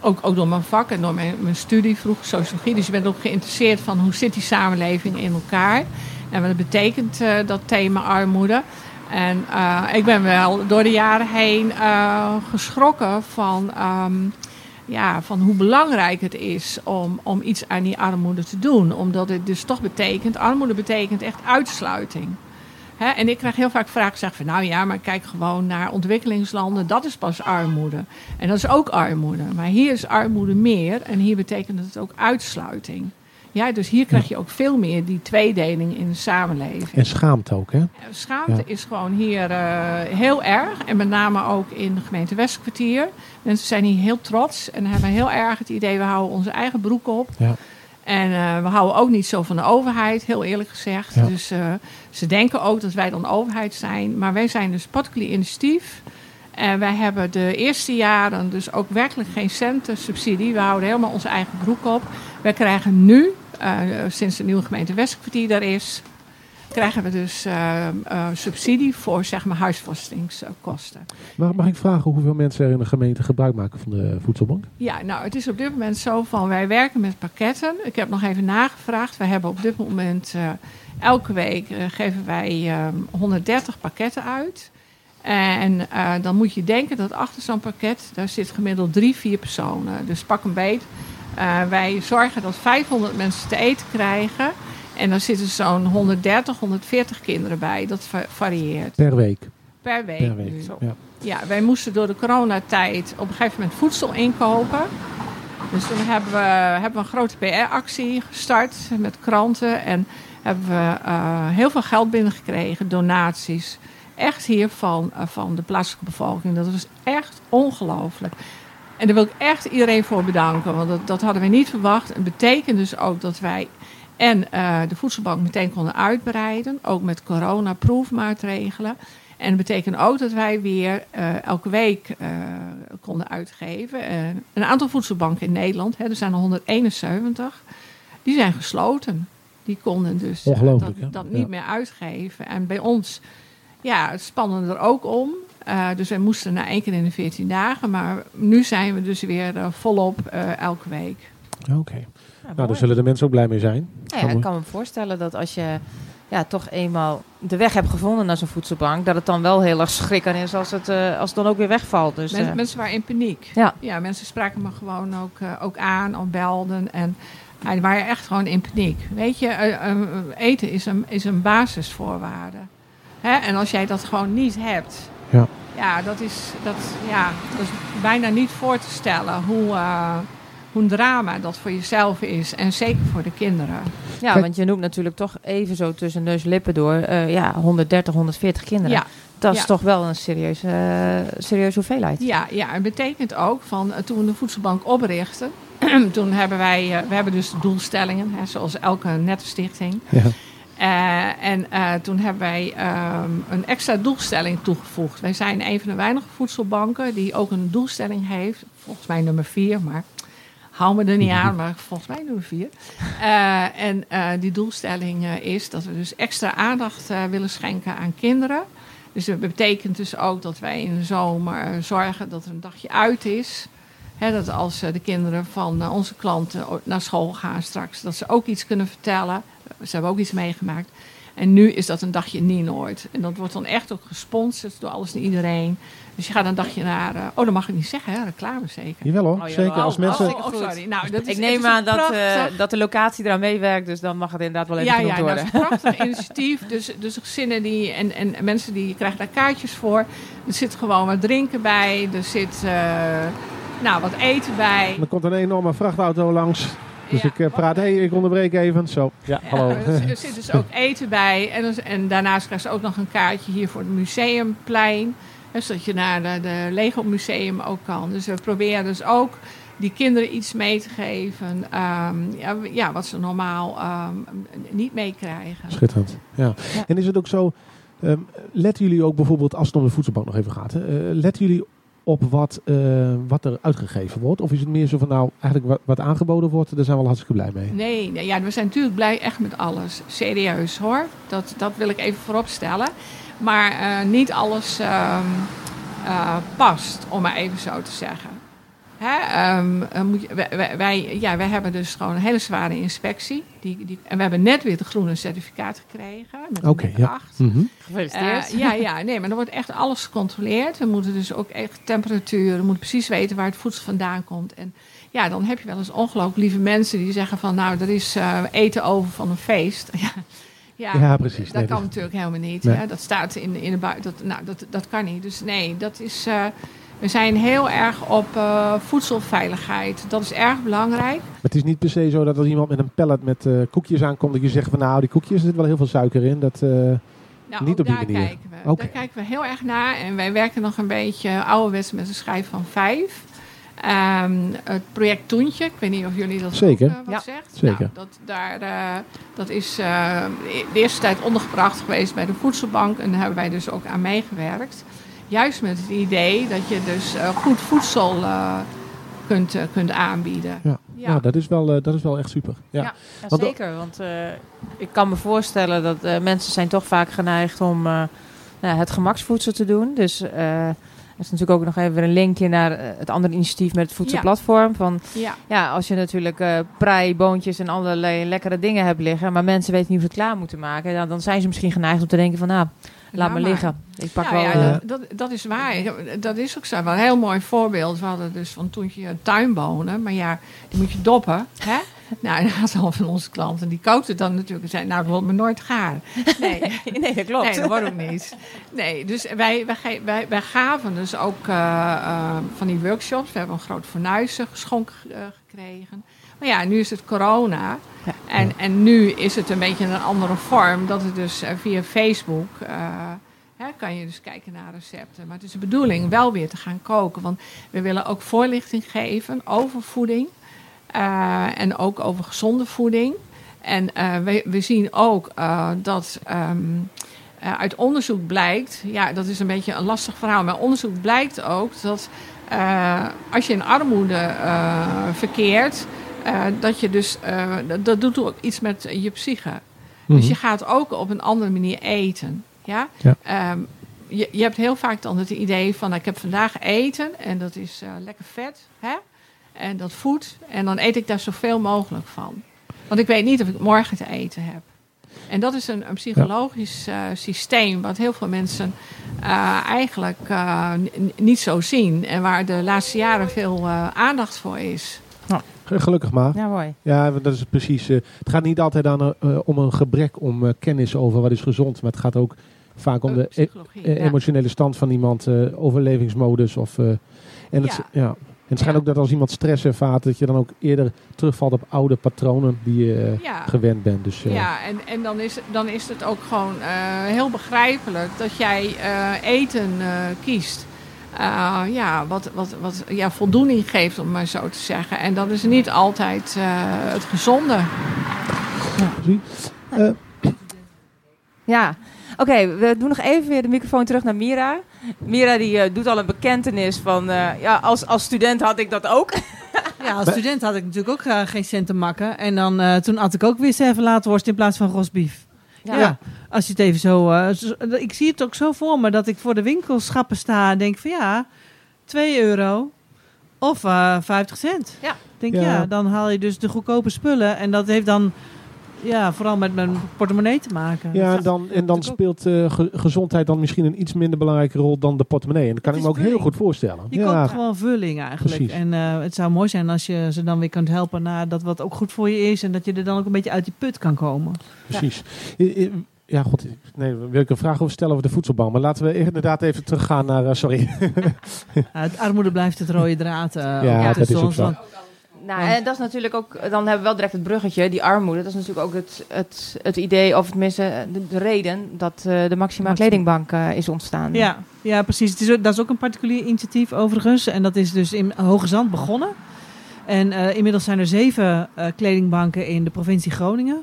[SPEAKER 8] ook, ook door mijn vak en door mijn, mijn studie vroeg sociologie. Dus je bent ook geïnteresseerd van hoe zit die samenleving in elkaar. En wat betekent eh, dat thema armoede. En eh, ik ben wel door de jaren heen eh, geschrokken van, ehm, ja, van hoe belangrijk het is om, om iets aan die armoede te doen. Omdat het dus toch betekent, armoede betekent echt uitsluiting. Hè, en ik krijg heel vaak vragen zeggen van nou ja, maar kijk gewoon naar ontwikkelingslanden, dat is pas armoede. En dat is ook armoede. Maar hier is armoede meer en hier betekent het ook uitsluiting. Ja, dus hier krijg je ook veel meer die tweedeling in de samenleving.
[SPEAKER 3] En schaamte ook, hè?
[SPEAKER 8] Schaamte
[SPEAKER 3] Ja.
[SPEAKER 8] is gewoon hier eh, heel erg. En met name ook in de gemeente Westkwartier. Mensen zijn hier heel trots en hebben heel erg het idee... we houden onze eigen broek op.
[SPEAKER 3] Ja.
[SPEAKER 8] En eh, we houden ook niet zo van de overheid, heel eerlijk gezegd.
[SPEAKER 3] Ja.
[SPEAKER 8] Dus eh, ze denken ook dat wij dan overheid zijn. Maar wij zijn dus particulier initiatief. En wij hebben de eerste jaren dus ook werkelijk geen cent subsidie. We houden helemaal onze eigen broek op. Wij krijgen nu, eh, sinds de nieuwe gemeente Westkwartier daar is... krijgen we dus eh, eh, subsidie voor zeg maar huisvestingskosten.
[SPEAKER 3] Mag, mag ik vragen hoeveel mensen er in de gemeente gebruik maken van de voedselbank?
[SPEAKER 8] Ja, nou, het is op dit moment zo van wij werken met pakketten. Ik heb nog even nagevraagd. Wij hebben op dit moment elke week geven wij eh, 130 pakketten uit. En dan moet je denken dat achter zo'n pakket, daar zit gemiddeld drie, vier personen. Dus pak een beet. Eh, wij zorgen dat 500 mensen te eten krijgen. En dan zitten zo'n 130, 140 kinderen bij. Dat va- varieert
[SPEAKER 3] Per week.
[SPEAKER 8] per week.
[SPEAKER 3] Per week.
[SPEAKER 8] nu.
[SPEAKER 3] Ja.
[SPEAKER 8] Ja, wij moesten door de coronatijd op een gegeven moment voedsel inkopen. Dus toen hebben we, hebben we een grote PR-actie gestart met kranten. En hebben we eh, heel veel geld binnengekregen, donaties. Echt hier van, eh, van de plaatselijke bevolking. Dat was echt ongelooflijk. En daar wil ik echt iedereen voor bedanken. Want dat, dat hadden we niet verwacht. Het betekent dus ook dat wij en eh, de voedselbank meteen konden uitbreiden. Ook met coronaproefmaatregelen. En dat betekent ook dat wij weer eh, elke week eh, konden uitgeven. Een aantal voedselbanken in Nederland, hè, er zijn er 171, die zijn gesloten. Die konden dus dat, niet
[SPEAKER 3] Ja.
[SPEAKER 8] meer uitgeven. En bij ons, ja, het spannen er ook om. Eh, dus wij moesten na één keer in de 14 dagen. Maar nu zijn we dus weer eh, volop eh, elke week.
[SPEAKER 3] Oké.
[SPEAKER 2] Ja,
[SPEAKER 3] Nou, daar zullen de mensen ook blij mee zijn.
[SPEAKER 2] Ja, ik kan me voorstellen dat als je ja, toch eenmaal de weg hebt gevonden naar zo'n voedselbank, dat het dan wel heel erg schrikken is als het, eh, als het dan ook weer wegvalt. Dus,
[SPEAKER 8] Men-
[SPEAKER 2] eh,
[SPEAKER 8] mensen waren in paniek.
[SPEAKER 2] Ja.
[SPEAKER 8] mensen spraken me gewoon ook, eh, ook aan of belden. En ja, die waren echt gewoon in paniek. Weet je, eten is een, is een basisvoorwaarde. Hè? En als jij dat gewoon niet hebt,
[SPEAKER 3] Ja.
[SPEAKER 8] ja, dat, is, dat, ja, dat is bijna niet voor te stellen hoe, eh, hoe een drama dat voor jezelf is. En zeker voor de kinderen.
[SPEAKER 2] ja,
[SPEAKER 3] Kijk-
[SPEAKER 2] want je noemt natuurlijk toch even zo tussen neus en lippen door eh, ja, 130, 140 kinderen.
[SPEAKER 8] Ja,
[SPEAKER 2] dat is
[SPEAKER 8] ja.
[SPEAKER 2] toch wel een serieuze, eh, serieuze hoeveelheid.
[SPEAKER 8] Ja, ja, het betekent ook van toen we de voedselbank oprichten, [clears throat] toen hebben wij, we hebben dus doelstellingen, hè, zoals elke nette stichting.
[SPEAKER 3] Ja.
[SPEAKER 8] Eh, en eh, toen hebben wij ehm, een extra doelstelling toegevoegd. Wij zijn een van de weinige voedselbanken die ook een doelstelling heeft. Volgens mij nummer vier, maar hou me er niet aan, maar volgens mij nummer vier. Eh, en die doelstelling is dat we dus extra aandacht willen schenken aan kinderen. Dus dat betekent dus ook dat wij in de zomer zorgen dat er een dagje uit is. Dat als eh, de kinderen van eh, onze klanten naar school gaan straks, dat ze ook iets kunnen vertellen. Ze hebben ook iets meegemaakt. En nu is dat een dagje in Nienoord. En dat wordt dan echt ook gesponsord door alles en iedereen. Dus je gaat een dagje naar... eh, oh, dat mag ik niet zeggen, hè? Reclame zeker.
[SPEAKER 3] Jawel hoor,
[SPEAKER 2] Oh, jawel.
[SPEAKER 3] zeker. Als
[SPEAKER 2] Oh,
[SPEAKER 3] mensen...
[SPEAKER 2] oh,
[SPEAKER 8] Oh, sorry. Nou, dat is,
[SPEAKER 2] ik neem aan dat, eh, dat de locatie eraan meewerkt, dus dan mag het inderdaad wel even
[SPEAKER 8] ja,
[SPEAKER 2] genoemd
[SPEAKER 8] ja, nou,
[SPEAKER 2] worden.
[SPEAKER 8] dat is een prachtig initiatief. Dus, dus gezinnen die, en, en mensen die krijgen daar kaartjes voor. Er zit gewoon wat drinken bij. Er zit eh, nou, wat eten bij.
[SPEAKER 3] Er komt een enorme vrachtauto langs. Dus
[SPEAKER 8] Ja.
[SPEAKER 3] ik eh, praat, hey, ik onderbreek even. Zo, ja, hallo.
[SPEAKER 8] Ja, er, er zit dus ook eten bij. En, dus- en daarnaast krijg je ook nog een kaartje hier voor het museumplein. Hè, zodat je naar de, de Lego Museum ook kan. Dus we proberen dus ook die kinderen iets mee te geven. ehm, ja, ja, wat ze normaal ehm, niet meekrijgen.
[SPEAKER 3] Schitterend. Ja.
[SPEAKER 2] Ja.
[SPEAKER 3] En is het ook zo, ehm, letten jullie ook bijvoorbeeld, als het om de voedselbank nog even gaat, hè, eh, letten jullie op wat, eh, wat er uitgegeven wordt? Of is het meer zo van, nou, eigenlijk wat, wat aangeboden wordt, daar zijn we al hartstikke blij mee?
[SPEAKER 8] Nee, ja, we zijn natuurlijk blij echt met alles. Serieus hoor. Dat, dat wil ik even voorop stellen. Maar eh, niet alles ehm, eh, past, om maar even zo te zeggen. Hè, ehm, eh, moet je- wij, ja, wij hebben dus gewoon een hele zware inspectie. Die, die, en we hebben net weer het groene certificaat gekregen. Met een
[SPEAKER 3] ja.
[SPEAKER 8] 8.
[SPEAKER 3] Mhm.
[SPEAKER 2] Gefeliciteerd.
[SPEAKER 8] Eh, ja, ja, nee, maar er wordt echt alles gecontroleerd. We moeten dus ook echt temperatuur, we moeten precies weten waar het voedsel vandaan komt. En ja, dan heb je wel eens ongelooflijk lieve mensen die zeggen van, nou, er is eh, eten over van een feest. [laughs] ja, ja,
[SPEAKER 3] Ja, precies.
[SPEAKER 8] Dat
[SPEAKER 3] Nee,
[SPEAKER 8] kan natuurlijk helemaal niet.
[SPEAKER 3] Nee.
[SPEAKER 8] Hè? Dat staat in, in de buiten. Dat, nou, dat, dat kan niet. Dus nee, dat is. eh, we zijn heel erg op eh, voedselveiligheid. Dat is erg belangrijk.
[SPEAKER 3] Maar het is niet per se zo dat als iemand met een pallet met eh, koekjes aankomt, dat je zegt van, nou, die koekjes, er zit wel heel veel suiker in. Dat, eh,
[SPEAKER 8] Nou,
[SPEAKER 3] Niet op die
[SPEAKER 8] daar
[SPEAKER 3] manier.
[SPEAKER 8] kijken we. Daar kijken we heel erg naar. En wij werken nog een beetje ouderwets met een schijf van vijf. Ehm, het project Toentje, ik weet niet of jullie dat
[SPEAKER 3] Zeker.
[SPEAKER 8] ook, wat
[SPEAKER 2] Ja,
[SPEAKER 8] zegt.
[SPEAKER 3] zeker.
[SPEAKER 8] Nou, dat, daar, eh, dat is eh, de eerste tijd ondergebracht geweest bij de voedselbank. En daar hebben wij dus ook aan meegewerkt. Juist met het idee dat je dus eh, goed voedsel eh, kunt, eh, kunt aanbieden.
[SPEAKER 3] Ja.
[SPEAKER 8] Ja.
[SPEAKER 3] Dat is, wel, eh, dat is wel echt super. Ja.
[SPEAKER 2] Ja. Ja,
[SPEAKER 3] Want-
[SPEAKER 2] zeker, want eh, ik kan me voorstellen dat eh, mensen zijn toch vaak geneigd om eh, nou, het gemaksvoedsel te doen. Dus eh, er is natuurlijk ook nog even een linkje naar het andere initiatief met het voedselplatform. Van,
[SPEAKER 8] ja.
[SPEAKER 2] ja, als je natuurlijk eh prei, boontjes en allerlei lekkere dingen hebt liggen, maar mensen weten niet of ze het klaar moeten maken, ja, dan zijn ze misschien geneigd om te denken van, nou, laat maar liggen. Ik pak wel...
[SPEAKER 8] ja,
[SPEAKER 2] eh,
[SPEAKER 8] dat, dat, is waar. Dat is ook zo. Wel een heel mooi voorbeeld. We hadden dus van toen je tuinbonen. Maar ja, die moet je doppen. Hè? [laughs] Nou, en dat al van onze klanten. Die kookten dan natuurlijk. En zeiden, nou, dat wordt me nooit gaar. Nee, [laughs]
[SPEAKER 2] nee, dat klopt.
[SPEAKER 8] nee dat wordt ook niet. Nee, dus wij, wij, wij, wij gaven dus ook eh, eh, van die workshops. We hebben een groot fornuis geschonken gekregen. Maar ja, nu is het corona.
[SPEAKER 2] Ja.
[SPEAKER 8] En, en nu is het een beetje een andere vorm. Dat het dus eh, via Facebook... eh, Hè, kan je dus kijken naar recepten. Maar het is de bedoeling wel weer te gaan koken. Want we willen ook voorlichting geven over voeding. eh, en ook over gezonde voeding. En eh, we, we zien ook eh, dat ehm, eh, uit onderzoek blijkt... Ja, dat is een beetje een lastig verhaal. Maar onderzoek blijkt ook dat als je in armoede eh, verkeert... eh, dat je dus... eh, dat, doet ook iets met je psyche.
[SPEAKER 3] Mhm.
[SPEAKER 8] Dus je gaat ook op een andere manier eten. Ja?
[SPEAKER 3] Ja.
[SPEAKER 8] Ehm, je, je hebt heel vaak dan het idee van, nou, ik heb vandaag eten en dat is eh, lekker vet. Hè? En dat voedt. En dan eet ik daar zoveel mogelijk van. Want ik weet niet of ik morgen te eten heb. En dat is een, een psychologisch systeem wat heel veel mensen eigenlijk niet zo zien. En waar de laatste jaren veel aandacht voor is.
[SPEAKER 3] Ge- Gelukkig maar.
[SPEAKER 2] Ja, mooi.
[SPEAKER 3] Ja, want dat is precies. eh, het gaat niet altijd aan, eh, om een gebrek om eh, kennis over wat is gezond, maar het gaat ook vaak om
[SPEAKER 8] Ook
[SPEAKER 3] de e- eh,
[SPEAKER 8] ja.
[SPEAKER 3] emotionele stand van iemand, eh, overlevingsmodus. Of, eh, en het,
[SPEAKER 8] Ja.
[SPEAKER 3] ja. En het schijnt
[SPEAKER 8] Ja.
[SPEAKER 3] ook dat als iemand stress ervaart, dat je dan ook eerder terugvalt op oude patronen die je eh,
[SPEAKER 8] Ja.
[SPEAKER 3] gewend bent. Dus, eh,
[SPEAKER 8] Ja, en, en dan, is, dan is het ook gewoon eh, heel begrijpelijk dat jij eh, eten eh, kiest. Eh, ja, wat, wat, wat ja, voldoening geeft, om maar zo te zeggen. En dat is niet altijd eh, het gezonde.
[SPEAKER 3] zie. Eh,
[SPEAKER 2] Ja, oké, we doen nog even weer de microfoon terug naar Mira. Mira die doet al een bekentenis van, eh, ja, als, als student had ik dat ook. [laughs]
[SPEAKER 7] Ja, als student had ik natuurlijk ook geen cent te makken. En dan, eh, toen had ik ook weer serverlaatworst in plaats van rosbief. Ja. als je het even zo, eh, zo- Ik zie het ook zo voor me dat ik voor de winkelschappen sta en denk van ja, 2 euro of eh 50 cent.
[SPEAKER 2] Ja.
[SPEAKER 7] Denk
[SPEAKER 3] Ja.
[SPEAKER 7] ja. dan haal je dus de goedkope spullen. En dat heeft dan ja, vooral met mijn portemonnee te maken.
[SPEAKER 3] ja, en dan, en dan speelt ge- gezondheid dan misschien een iets minder belangrijke rol dan de portemonnee. En dat kan ik me ook heel goed voorstellen.
[SPEAKER 7] Je
[SPEAKER 3] ja,
[SPEAKER 7] koopt gewoon vulling eigenlijk.
[SPEAKER 3] Precies.
[SPEAKER 7] En eh, het zou mooi zijn als je ze dan weer kunt helpen naar dat wat ook goed voor je is. En dat je er dan ook een beetje uit die put kan komen.
[SPEAKER 3] precies. I- Ja, god, nee, wil ik een vraag over stellen over de voedselbank. Maar laten we inderdaad even teruggaan naar, eh, sorry. [laughs]
[SPEAKER 7] Ja, het armoede blijft het rode draad.
[SPEAKER 3] Ja, dat is ook zo.
[SPEAKER 2] Nou, en dat is natuurlijk ook, dan hebben we wel direct het bruggetje, die armoede. Dat is natuurlijk ook het, het, het idee, of tenminste de, de reden dat eh, de Maxima. Kledingbank eh, is ontstaan.
[SPEAKER 7] Ja, ja precies. Het is, dat is ook een particulier initiatief overigens. En dat is dus in Hoge Zand begonnen. En eh, inmiddels zijn er zeven eh, kledingbanken in de provincie Groningen.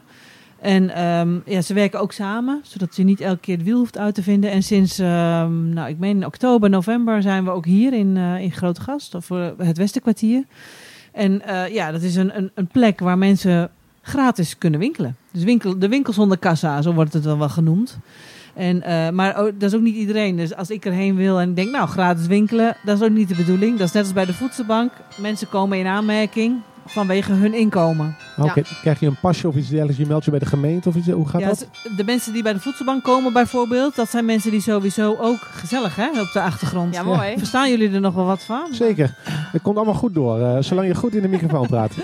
[SPEAKER 7] En ehm, ja, ze werken ook samen, zodat je niet elke keer het wiel hoeft uit te vinden. En sinds, ehm, nou, ik meen in oktober, november zijn we ook hier in, eh in Grote Gast, of eh, het Westenkwartier. En eh, ja, dat is een, een, een plek waar mensen gratis kunnen winkelen. Dus winkel, de winkel zonder kassa, zo wordt het dan wel genoemd. En, eh, maar dat is ook niet iedereen. Dus als ik erheen wil en denk, nou, gratis winkelen, dat is ook niet de bedoeling. Dat is net als bij de voedselbank. Mensen komen in aanmerking vanwege hun inkomen.
[SPEAKER 3] Oké, Krijg je een pasje of iets dergelijks? Je meldt je bij de gemeente of iets? Hoe gaat
[SPEAKER 7] Ja,
[SPEAKER 3] dat?
[SPEAKER 7] de mensen die bij de voedselbank komen bijvoorbeeld, dat zijn mensen die sowieso ook gezellig hè, op de achtergrond.
[SPEAKER 2] Ja, mooi.
[SPEAKER 7] Verstaan jullie er nog wel wat van?
[SPEAKER 3] Zeker. Het komt allemaal goed door. eh, zolang je goed in de microfoon praat. [laughs]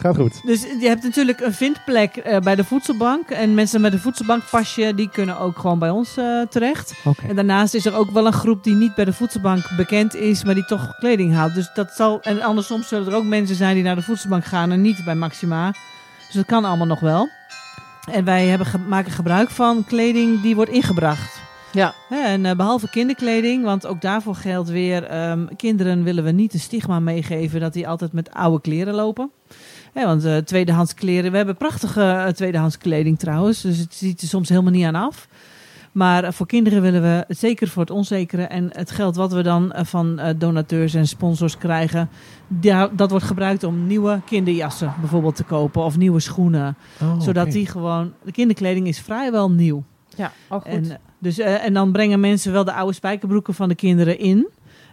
[SPEAKER 3] gaat goed.
[SPEAKER 7] Dus je hebt natuurlijk een vindplek eh, bij de voedselbank. En mensen met een voedselbankpasje, die kunnen ook gewoon bij ons eh, terecht. En daarnaast is er ook wel een groep die niet bij de voedselbank bekend is, maar die toch kleding haalt. Dus dat zal, en andersom zullen er ook mensen zijn die naar de voedselbank gaan en niet bij Maxima. Dus dat kan allemaal nog wel. En wij hebben ge- maken gebruik van kleding die wordt ingebracht.
[SPEAKER 2] Ja.
[SPEAKER 7] Hè, en eh, behalve kinderkleding, want ook daarvoor geldt weer, ehm, kinderen willen we niet de stigma meegeven dat die altijd met oude kleren lopen. Hè, want eh, tweedehands kleren, we hebben prachtige eh, tweedehands kleding trouwens, dus het ziet er soms helemaal niet aan af. Maar eh, voor kinderen willen we, zeker voor het onzekere en het geld wat we dan van donateurs en sponsors krijgen, da- dat wordt gebruikt om nieuwe kinderjassen bijvoorbeeld te kopen of nieuwe schoenen.
[SPEAKER 3] Oh,
[SPEAKER 7] zodat die gewoon, de kinderkleding is vrijwel nieuw.
[SPEAKER 2] Ja, oh goed.
[SPEAKER 7] En, dus, eh, en dan brengen mensen wel de oude spijkerbroeken van de kinderen in.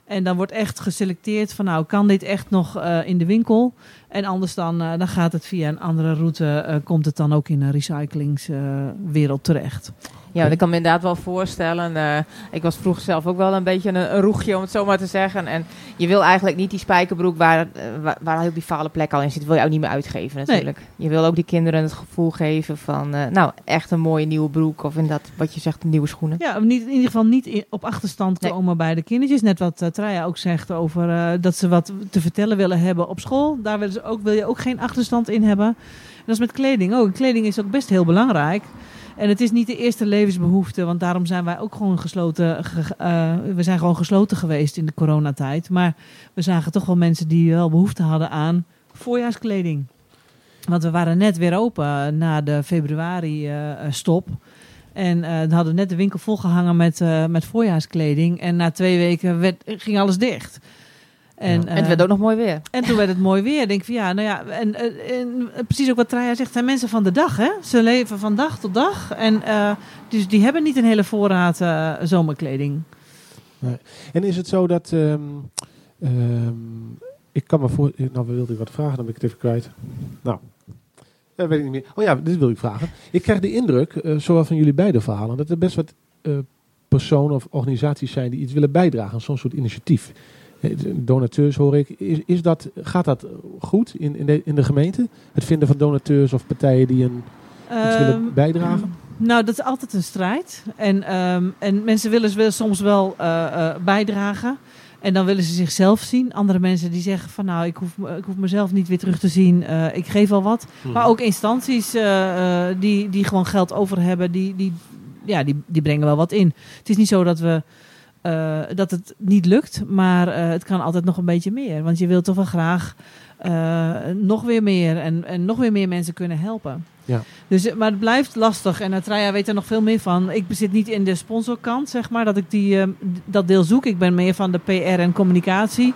[SPEAKER 7] En dan wordt echt geselecteerd van nou, kan dit echt nog eh, in de winkel? En anders dan, eh, dan gaat het via een andere route, eh, komt het dan ook in een recyclingswereld terecht.
[SPEAKER 2] Ja, ik kan me inderdaad wel voorstellen. eh, ik was vroeger zelf ook wel een beetje een, een roegje, om het zo maar te zeggen. En je wil eigenlijk niet die spijkerbroek waar, eh, waar, waar heel die fale plek al in zit, wil je ook niet meer uitgeven natuurlijk. Je wil ook die kinderen het gevoel geven van, eh, nou, echt een mooie nieuwe broek. Of inderdaad, wat je zegt, nieuwe schoenen.
[SPEAKER 7] Ja, niet, in ieder geval niet in- op achterstand
[SPEAKER 2] Nee.
[SPEAKER 7] komen bij de kindertjes. Net wat uh, Traya ook zegt over dat ze wat te vertellen willen hebben op school. Daar willen ze ook, wil je ook geen achterstand in hebben. En dat is met kleding ook. Kleding is ook best heel belangrijk. En het is niet de eerste levensbehoefte, want daarom zijn wij ook gewoon gesloten. ge- eh, we zijn gewoon gesloten geweest in de coronatijd. Maar we zagen toch wel mensen die wel behoefte hadden aan voorjaarskleding. Want we waren net weer open na de februari-stop. En eh dan hadden we net de winkel volgehangen met, eh, met voorjaarskleding. En na twee weken werd, ging alles dicht. En,
[SPEAKER 2] En het
[SPEAKER 7] eh,
[SPEAKER 2] werd ook nog mooi weer.
[SPEAKER 7] en toen werd het mooi weer. Ik denk van ja, nou ja, en, eh, en precies ook wat Traya zegt, zijn mensen van de dag, hè? Ze leven van dag tot dag. En eh, dus die hebben niet een hele voorraad eh, zomerkleding.
[SPEAKER 3] En is het zo dat... ehm, ehm, ik kan me voor... Nou, we wilden wat vragen, dan ben ik het even kwijt. Nou, dat weet ik niet meer. Oh ja, dit wil ik vragen. Ik krijg de indruk, eh, zowel van jullie beide verhalen, dat er best wat eh, personen of organisaties zijn die iets willen bijdragen aan zo'n soort initiatief. Donateurs hoor ik. Is, is dat, gaat dat goed in, in, de, in de gemeente? Het vinden van donateurs of partijen die een, iets willen
[SPEAKER 7] Ehm,
[SPEAKER 3] bijdragen?
[SPEAKER 7] Nou, dat is altijd een strijd. En, ehm, en mensen willen, willen soms wel eh, eh, bijdragen. En dan willen ze zichzelf zien. Andere mensen die zeggen van nou, ik hoef, ik hoef mezelf niet weer terug te zien. eh, ik geef al wat.
[SPEAKER 3] Hmm.
[SPEAKER 7] Maar ook instanties eh, eh, die, die gewoon geld over hebben, die, die, ja, die, die brengen wel wat in. Het is niet zo dat, we, eh, dat het niet lukt, maar eh, het kan altijd nog een beetje meer. Want je wilt toch wel graag eh, nog weer meer en, en nog weer meer mensen kunnen helpen.
[SPEAKER 3] Ja.
[SPEAKER 7] Dus, maar het blijft lastig en Atraya weet er nog veel meer van. Ik zit niet in de sponsorkant, zeg maar, dat ik die, dat deel zoek. Ik ben meer van de PR en communicatie.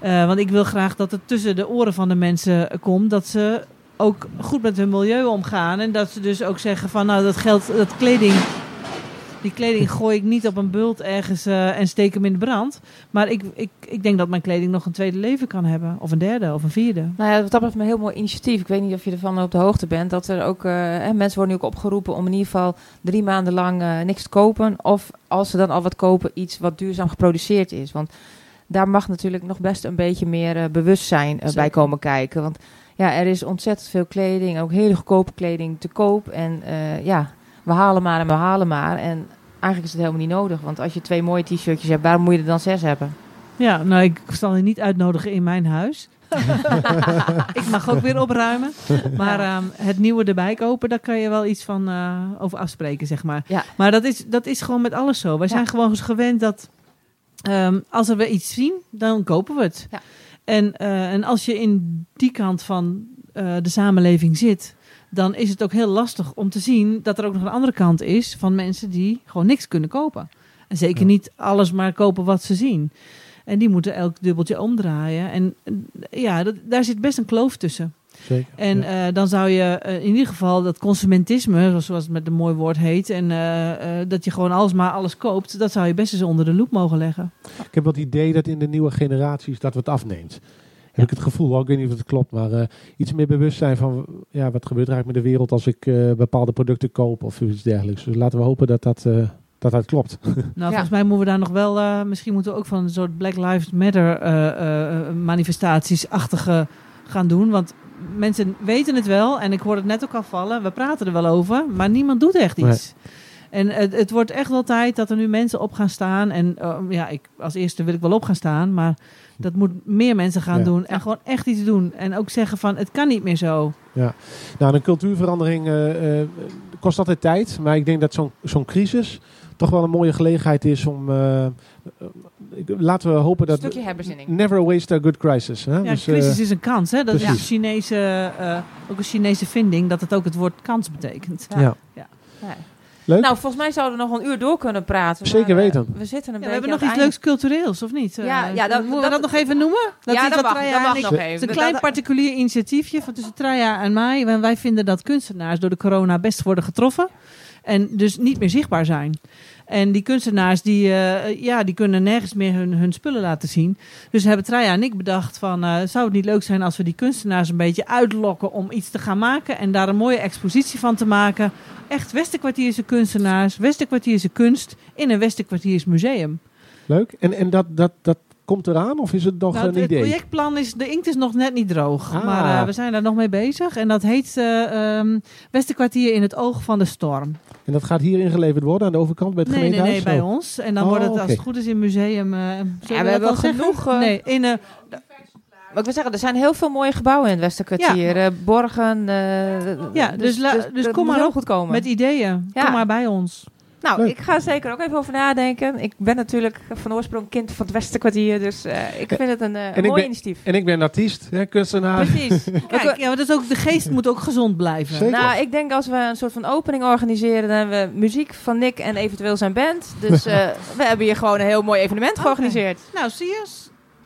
[SPEAKER 7] Want ik wil graag dat het tussen de oren van de mensen komt. Dat ze ook goed met hun milieu omgaan. En dat ze dus ook zeggen van nou dat geld, dat kleding. Die kleding gooi ik niet op een bult ergens eh, en steek hem in de brand. Maar ik, ik, ik denk dat mijn kleding nog een tweede leven kan hebben. Of een derde of een vierde.
[SPEAKER 2] Nou ja, dat betreft een heel mooi initiatief. Ik weet niet of je ervan op de hoogte bent. Dat er ook, eh, mensen worden nu ook opgeroepen om in ieder geval drie maanden lang eh, niks te kopen. Of als ze dan al wat kopen, iets wat duurzaam geproduceerd is. Want daar mag natuurlijk nog best een beetje meer bewustzijn bij komen kijken. Want ja, er is ontzettend veel kleding, ook hele goedkope kleding te koop. En ja, we halen maar en we halen maar. En eigenlijk is het helemaal niet nodig. Want als je twee mooie t-shirtjes hebt, waarom moet je er dan zes hebben?
[SPEAKER 7] Ja, nou, ik zal je niet uitnodigen in mijn huis. [laughs] ik mag ook weer opruimen. Maar ehm, het nieuwe erbij kopen, daar kan je wel iets van eh, over afspreken, zeg maar.
[SPEAKER 2] Ja.
[SPEAKER 7] Maar dat is, dat is gewoon met alles zo. Wij
[SPEAKER 2] Ja.
[SPEAKER 7] zijn gewoon gewend dat ehm, als er weer iets zien, dan kopen we het.
[SPEAKER 2] Ja.
[SPEAKER 7] En, eh, en als je in die kant van eh, de samenleving zit, dan is het ook heel lastig om te zien dat er ook nog een andere kant is van mensen die gewoon niks kunnen kopen. En zeker
[SPEAKER 3] Ja.
[SPEAKER 7] niet alles maar kopen wat ze zien. En die moeten elk dubbeltje omdraaien. En eh, ja, dat, daar zit best een kloof tussen.
[SPEAKER 3] Zeker.
[SPEAKER 7] En
[SPEAKER 3] Ja.
[SPEAKER 7] eh, dan zou je eh, in ieder geval dat consumentisme, zoals het met een mooi woord heet, en dat je gewoon alles maar alles koopt, dat zou je best eens onder de loep mogen leggen.
[SPEAKER 3] Ik heb wel het idee dat in de nieuwe generaties dat wat afneemt. Heb ik het gevoel, ik weet niet of het klopt, maar eh, iets meer bewustzijn van ja, wat gebeurt er eigenlijk met de wereld als ik eh, bepaalde producten koop of iets dergelijks. Dus laten we hopen dat dat, eh, dat, dat klopt. [laughs]
[SPEAKER 7] Nou,
[SPEAKER 2] Ja.
[SPEAKER 7] volgens mij moeten we daar nog wel, eh, misschien moeten we ook van een soort Black Lives Matter eh, eh, manifestaties-achtige gaan doen. Want mensen weten het wel, en ik hoor het net ook al vallen, we praten er wel over, maar niemand doet echt iets. En het, het wordt echt wel tijd dat er nu mensen op gaan staan. En ja, ik, als eerste wil ik wel op gaan staan, maar dat moet meer mensen gaan
[SPEAKER 3] Ja.
[SPEAKER 7] doen. En gewoon echt iets doen. En ook zeggen van, het kan niet meer zo.
[SPEAKER 3] Nou, een cultuurverandering eh, eh, kost altijd tijd, maar ik denk dat zo'n zo'n crisis toch wel een mooie gelegenheid is om. ik- laten we hopen
[SPEAKER 2] Een
[SPEAKER 3] dat.
[SPEAKER 2] stukje herbezinning.
[SPEAKER 3] Never waste a good crisis. Hè?
[SPEAKER 7] Ja,
[SPEAKER 3] Dus, eh,
[SPEAKER 7] crisis is een kans. Hè? Dat is een
[SPEAKER 3] precies.
[SPEAKER 7] Chinese, eh, ook een Chinese vinding, dat het ook het woord kans betekent.
[SPEAKER 2] Ja.
[SPEAKER 3] ja.
[SPEAKER 2] Ja.
[SPEAKER 3] Leuk.
[SPEAKER 2] Nou, volgens mij zouden we nog een uur door kunnen praten.
[SPEAKER 3] Zeker
[SPEAKER 2] maar, eh,
[SPEAKER 3] weten.
[SPEAKER 2] we zitten een
[SPEAKER 7] Ja, we
[SPEAKER 2] beetje
[SPEAKER 7] hebben nog iets
[SPEAKER 2] het
[SPEAKER 7] leuks cultureels, of niet?
[SPEAKER 2] Ja,
[SPEAKER 7] Eh,
[SPEAKER 2] ja, dat-
[SPEAKER 7] moeten we
[SPEAKER 2] dat-
[SPEAKER 7] nog even noemen? Dat
[SPEAKER 2] ja,
[SPEAKER 7] is
[SPEAKER 2] dat
[SPEAKER 7] wat
[SPEAKER 2] mag, dat mag nog
[SPEAKER 7] Het
[SPEAKER 2] even.
[SPEAKER 7] is een klein
[SPEAKER 2] dat-
[SPEAKER 7] particulier initiatiefje van tussen Traya en mij. En wij vinden dat kunstenaars door de corona best worden getroffen. En dus niet meer zichtbaar zijn. En die kunstenaars die, eh, ja, die kunnen nergens meer hun, hun spullen laten zien. Dus hebben Traya en ik bedacht van... eh, zou het niet leuk zijn als we die kunstenaars een beetje uitlokken... om iets te gaan maken en daar een mooie expositie van te maken. Echt Westerkwartierse kunstenaars, Westerkwartierse kunst... in een Westerkwartiers museum.
[SPEAKER 3] Leuk. En, en dat, dat, dat komt eraan of is het nog
[SPEAKER 7] Nou,
[SPEAKER 3] een
[SPEAKER 7] het
[SPEAKER 3] idee?
[SPEAKER 7] projectplan is, de inkt is nog net niet droog.
[SPEAKER 3] Ah.
[SPEAKER 7] Maar eh, we zijn daar nog mee bezig. En dat heet eh ehm, Westerkwartier in het oog van de storm.
[SPEAKER 3] En dat gaat hier ingeleverd worden aan de overkant bij het
[SPEAKER 7] Nee, nee,
[SPEAKER 3] gemeentehuis?
[SPEAKER 7] nee, bij
[SPEAKER 3] Oh.
[SPEAKER 7] ons. En dan
[SPEAKER 3] Oh,
[SPEAKER 7] wordt het als het goed is in museum. eh, zullen
[SPEAKER 2] we
[SPEAKER 7] dat
[SPEAKER 2] hebben
[SPEAKER 7] wel zeggen?
[SPEAKER 2] genoeg,
[SPEAKER 7] nee, in, eh,
[SPEAKER 2] Maar ik wil zeggen, er zijn heel veel mooie gebouwen in het Westerkwartier. Eh, borgen. eh,
[SPEAKER 7] Ja, dus la- dus
[SPEAKER 2] dat
[SPEAKER 7] kom
[SPEAKER 2] moet
[SPEAKER 7] maar op
[SPEAKER 2] goed komen.
[SPEAKER 7] met ideeën.
[SPEAKER 2] Ja.
[SPEAKER 7] Kom maar bij ons.
[SPEAKER 2] Nou,
[SPEAKER 3] Leuk.
[SPEAKER 2] ik ga er zeker ook even over nadenken. Ik ben natuurlijk van oorsprong kind van het Westerkwartier. Dus eh, ik vind het een, eh, een mooi
[SPEAKER 3] ben-
[SPEAKER 2] initiatief.
[SPEAKER 3] En ik ben artiest, hè, kunstenaar.
[SPEAKER 2] Precies. [laughs]
[SPEAKER 7] Kijk, ja, maar dat is ook, de geest moet ook gezond blijven.
[SPEAKER 3] Zeker.
[SPEAKER 2] Nou, ik denk als we een soort van opening organiseren, dan hebben we muziek van Nick en eventueel zijn band. Dus [laughs] eh, we hebben hier gewoon een heel mooi evenement georganiseerd.
[SPEAKER 7] Nou, zie je?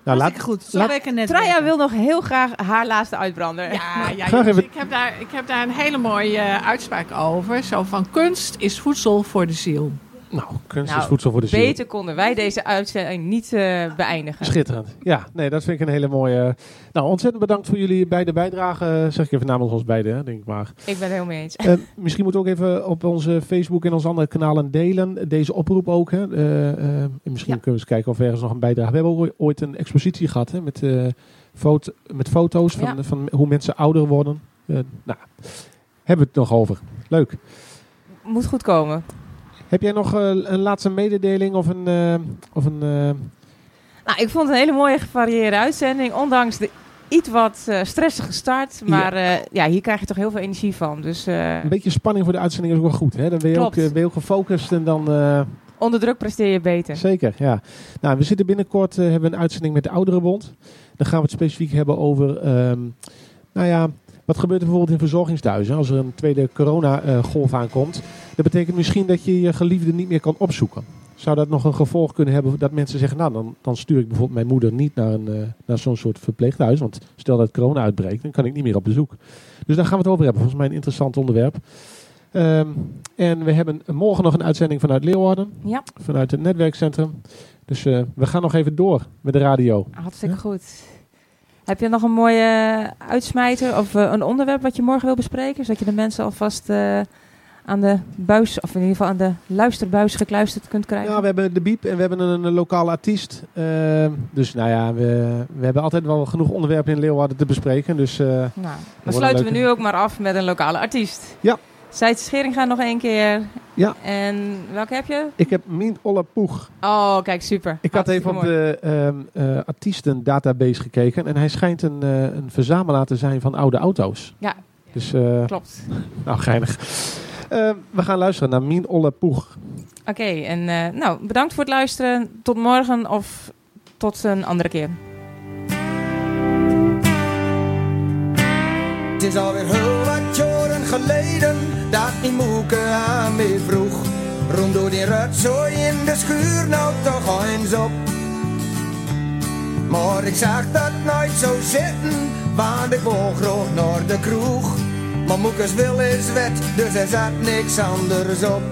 [SPEAKER 3] Nou, laat,
[SPEAKER 7] goed. Zo
[SPEAKER 3] laat-
[SPEAKER 7] werken net.
[SPEAKER 2] Traya wil nog heel graag haar laatste uitbrander.
[SPEAKER 8] Ja, ja [laughs]
[SPEAKER 3] Graag
[SPEAKER 8] jongens,
[SPEAKER 3] even-
[SPEAKER 8] ik, heb daar, ik heb daar een hele mooie eh, uitspraak over. Zo van kunst is voedsel voor de ziel.
[SPEAKER 3] Nou, kunst
[SPEAKER 2] Nou,
[SPEAKER 3] is voedsel voor de ziel.
[SPEAKER 2] Beter konden wij deze uitzending niet eh, beëindigen.
[SPEAKER 3] Schitterend. Ja, nee, dat vind ik een hele mooie... Nou, ontzettend bedankt voor jullie beide bijdragen. Zeg ik even namens ons beiden, hè, denk ik maar.
[SPEAKER 2] Ik ben het helemaal mee eens.
[SPEAKER 3] Eh, misschien moeten we ook even op onze Facebook en onze andere kanalen delen. Deze oproep ook. Hè. Eh, en misschien
[SPEAKER 2] Ja.
[SPEAKER 3] kunnen we eens kijken of we ergens nog een bijdrage... We hebben ooit een expositie gehad hè, met, foto, met foto's van,
[SPEAKER 2] Ja.
[SPEAKER 3] van hoe mensen ouder worden. Nou, hebben we het nog over. Leuk.
[SPEAKER 2] Moet goed komen.
[SPEAKER 3] Heb jij nog eh, een laatste mededeling of een... eh, of een eh,
[SPEAKER 2] Nou, ik vond het een hele mooie gevarieerde uitzending. Ondanks de iets wat stressige start. Maar ja. ja, hier krijg je toch heel veel energie van. Dus
[SPEAKER 3] een beetje spanning voor de uitzending is ook wel goed. Hè? Dan ben je, ook,
[SPEAKER 2] Klopt.
[SPEAKER 3] ben je ook gefocust en dan...
[SPEAKER 2] onder druk presteer je beter.
[SPEAKER 3] Zeker, ja. Nou, we zitten binnenkort, hebben een uitzending met de Ouderenbond. Dan gaan we het specifiek hebben over, ehm, nou ja, wat gebeurt er bijvoorbeeld in verzorgingstehuizen als er een tweede corona-golf aankomt. Dat betekent misschien dat je je geliefde niet meer kan opzoeken. Zou dat nog een gevolg kunnen hebben dat mensen zeggen, nou dan, dan stuur ik bijvoorbeeld mijn moeder niet naar, een, eh, naar zo'n soort verpleeghuis. Want stel dat corona uitbreekt, dan kan ik niet meer op bezoek. Dus daar gaan we het over hebben. Volgens mij een interessant onderwerp. Ehm, en we hebben morgen nog een uitzending vanuit Leeuwarden
[SPEAKER 2] Ja,
[SPEAKER 3] vanuit het netwerkcentrum. Dus eh, we gaan nog even door met de radio.
[SPEAKER 2] hartstikke goed. Heb je nog een mooie uitsmijter of eh, een onderwerp wat je morgen wil bespreken? Zodat je de mensen alvast eh, aan de buis, of in ieder geval aan de luisterbuis gekluisterd kunt krijgen?
[SPEAKER 3] Ja, we hebben de Biep en we hebben een, een lokale artiest. Ehm, dus nou ja, we, we hebben altijd wel genoeg onderwerpen in Leeuwarden te bespreken. Dus eh,
[SPEAKER 2] Nou, dan sluiten we nu ook maar af met een lokale artiest.
[SPEAKER 3] Ja.
[SPEAKER 2] Zijt Scheringa nog één keer.
[SPEAKER 3] Ja.
[SPEAKER 2] En welke heb je?
[SPEAKER 3] Ik heb Min Olle Poeg.
[SPEAKER 2] Oh, kijk, super.
[SPEAKER 3] Ik had even op
[SPEAKER 2] mooi.
[SPEAKER 3] de ehm eh, artiestendatabase gekeken. En hij schijnt een, eh, een verzamelaar te zijn van oude auto's.
[SPEAKER 2] Ja.
[SPEAKER 3] Dus,
[SPEAKER 2] Klopt. [laughs]
[SPEAKER 3] nou, geinig. Eh, we gaan luisteren naar Min Olle Poeg.
[SPEAKER 2] Oké, en eh, nou, bedankt voor het luisteren. Tot morgen of tot een andere keer.
[SPEAKER 1] Het is alweer heel wat jaren geleden dat die moeke aan me vroeg. Rond door die rotzooi in de schuur, nou toch eens op. Maar ik zag dat nooit zo zitten, want ik wou graag naar de kroeg. Maar moekes wil is wet, dus er zat niks anders op.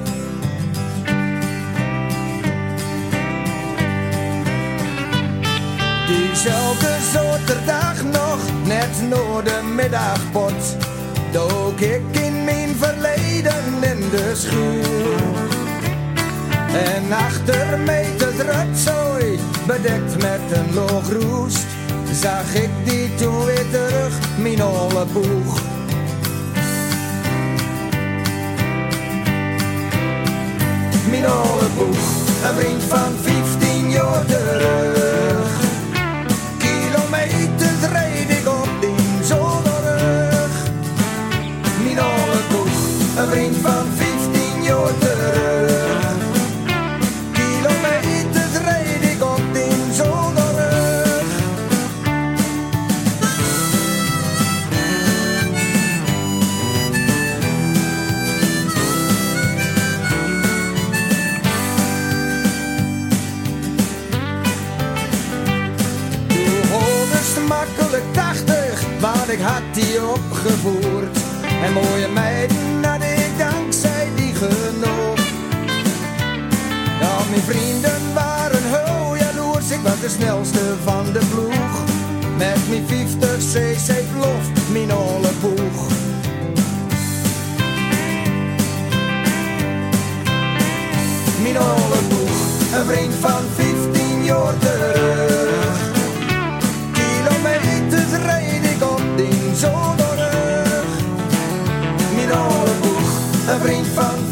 [SPEAKER 1] Diezelfde zaterdag nog, net na de middagpot, dook ik in mijn verleden in de schuur. En achter het rotzooi, bedekt met een loog roest, zag ik die toen weer terug, mijn olle boeg. Mijn olle boeg, een vriend van 15 jaar terug. En mooie meiden had ik dankzij die genoeg. Ja, mijn vrienden waren heel jaloers, ik was de snelste van de ploeg. Met mijn 50 cc lof, mijn olle boeg. Mijn olle That brengt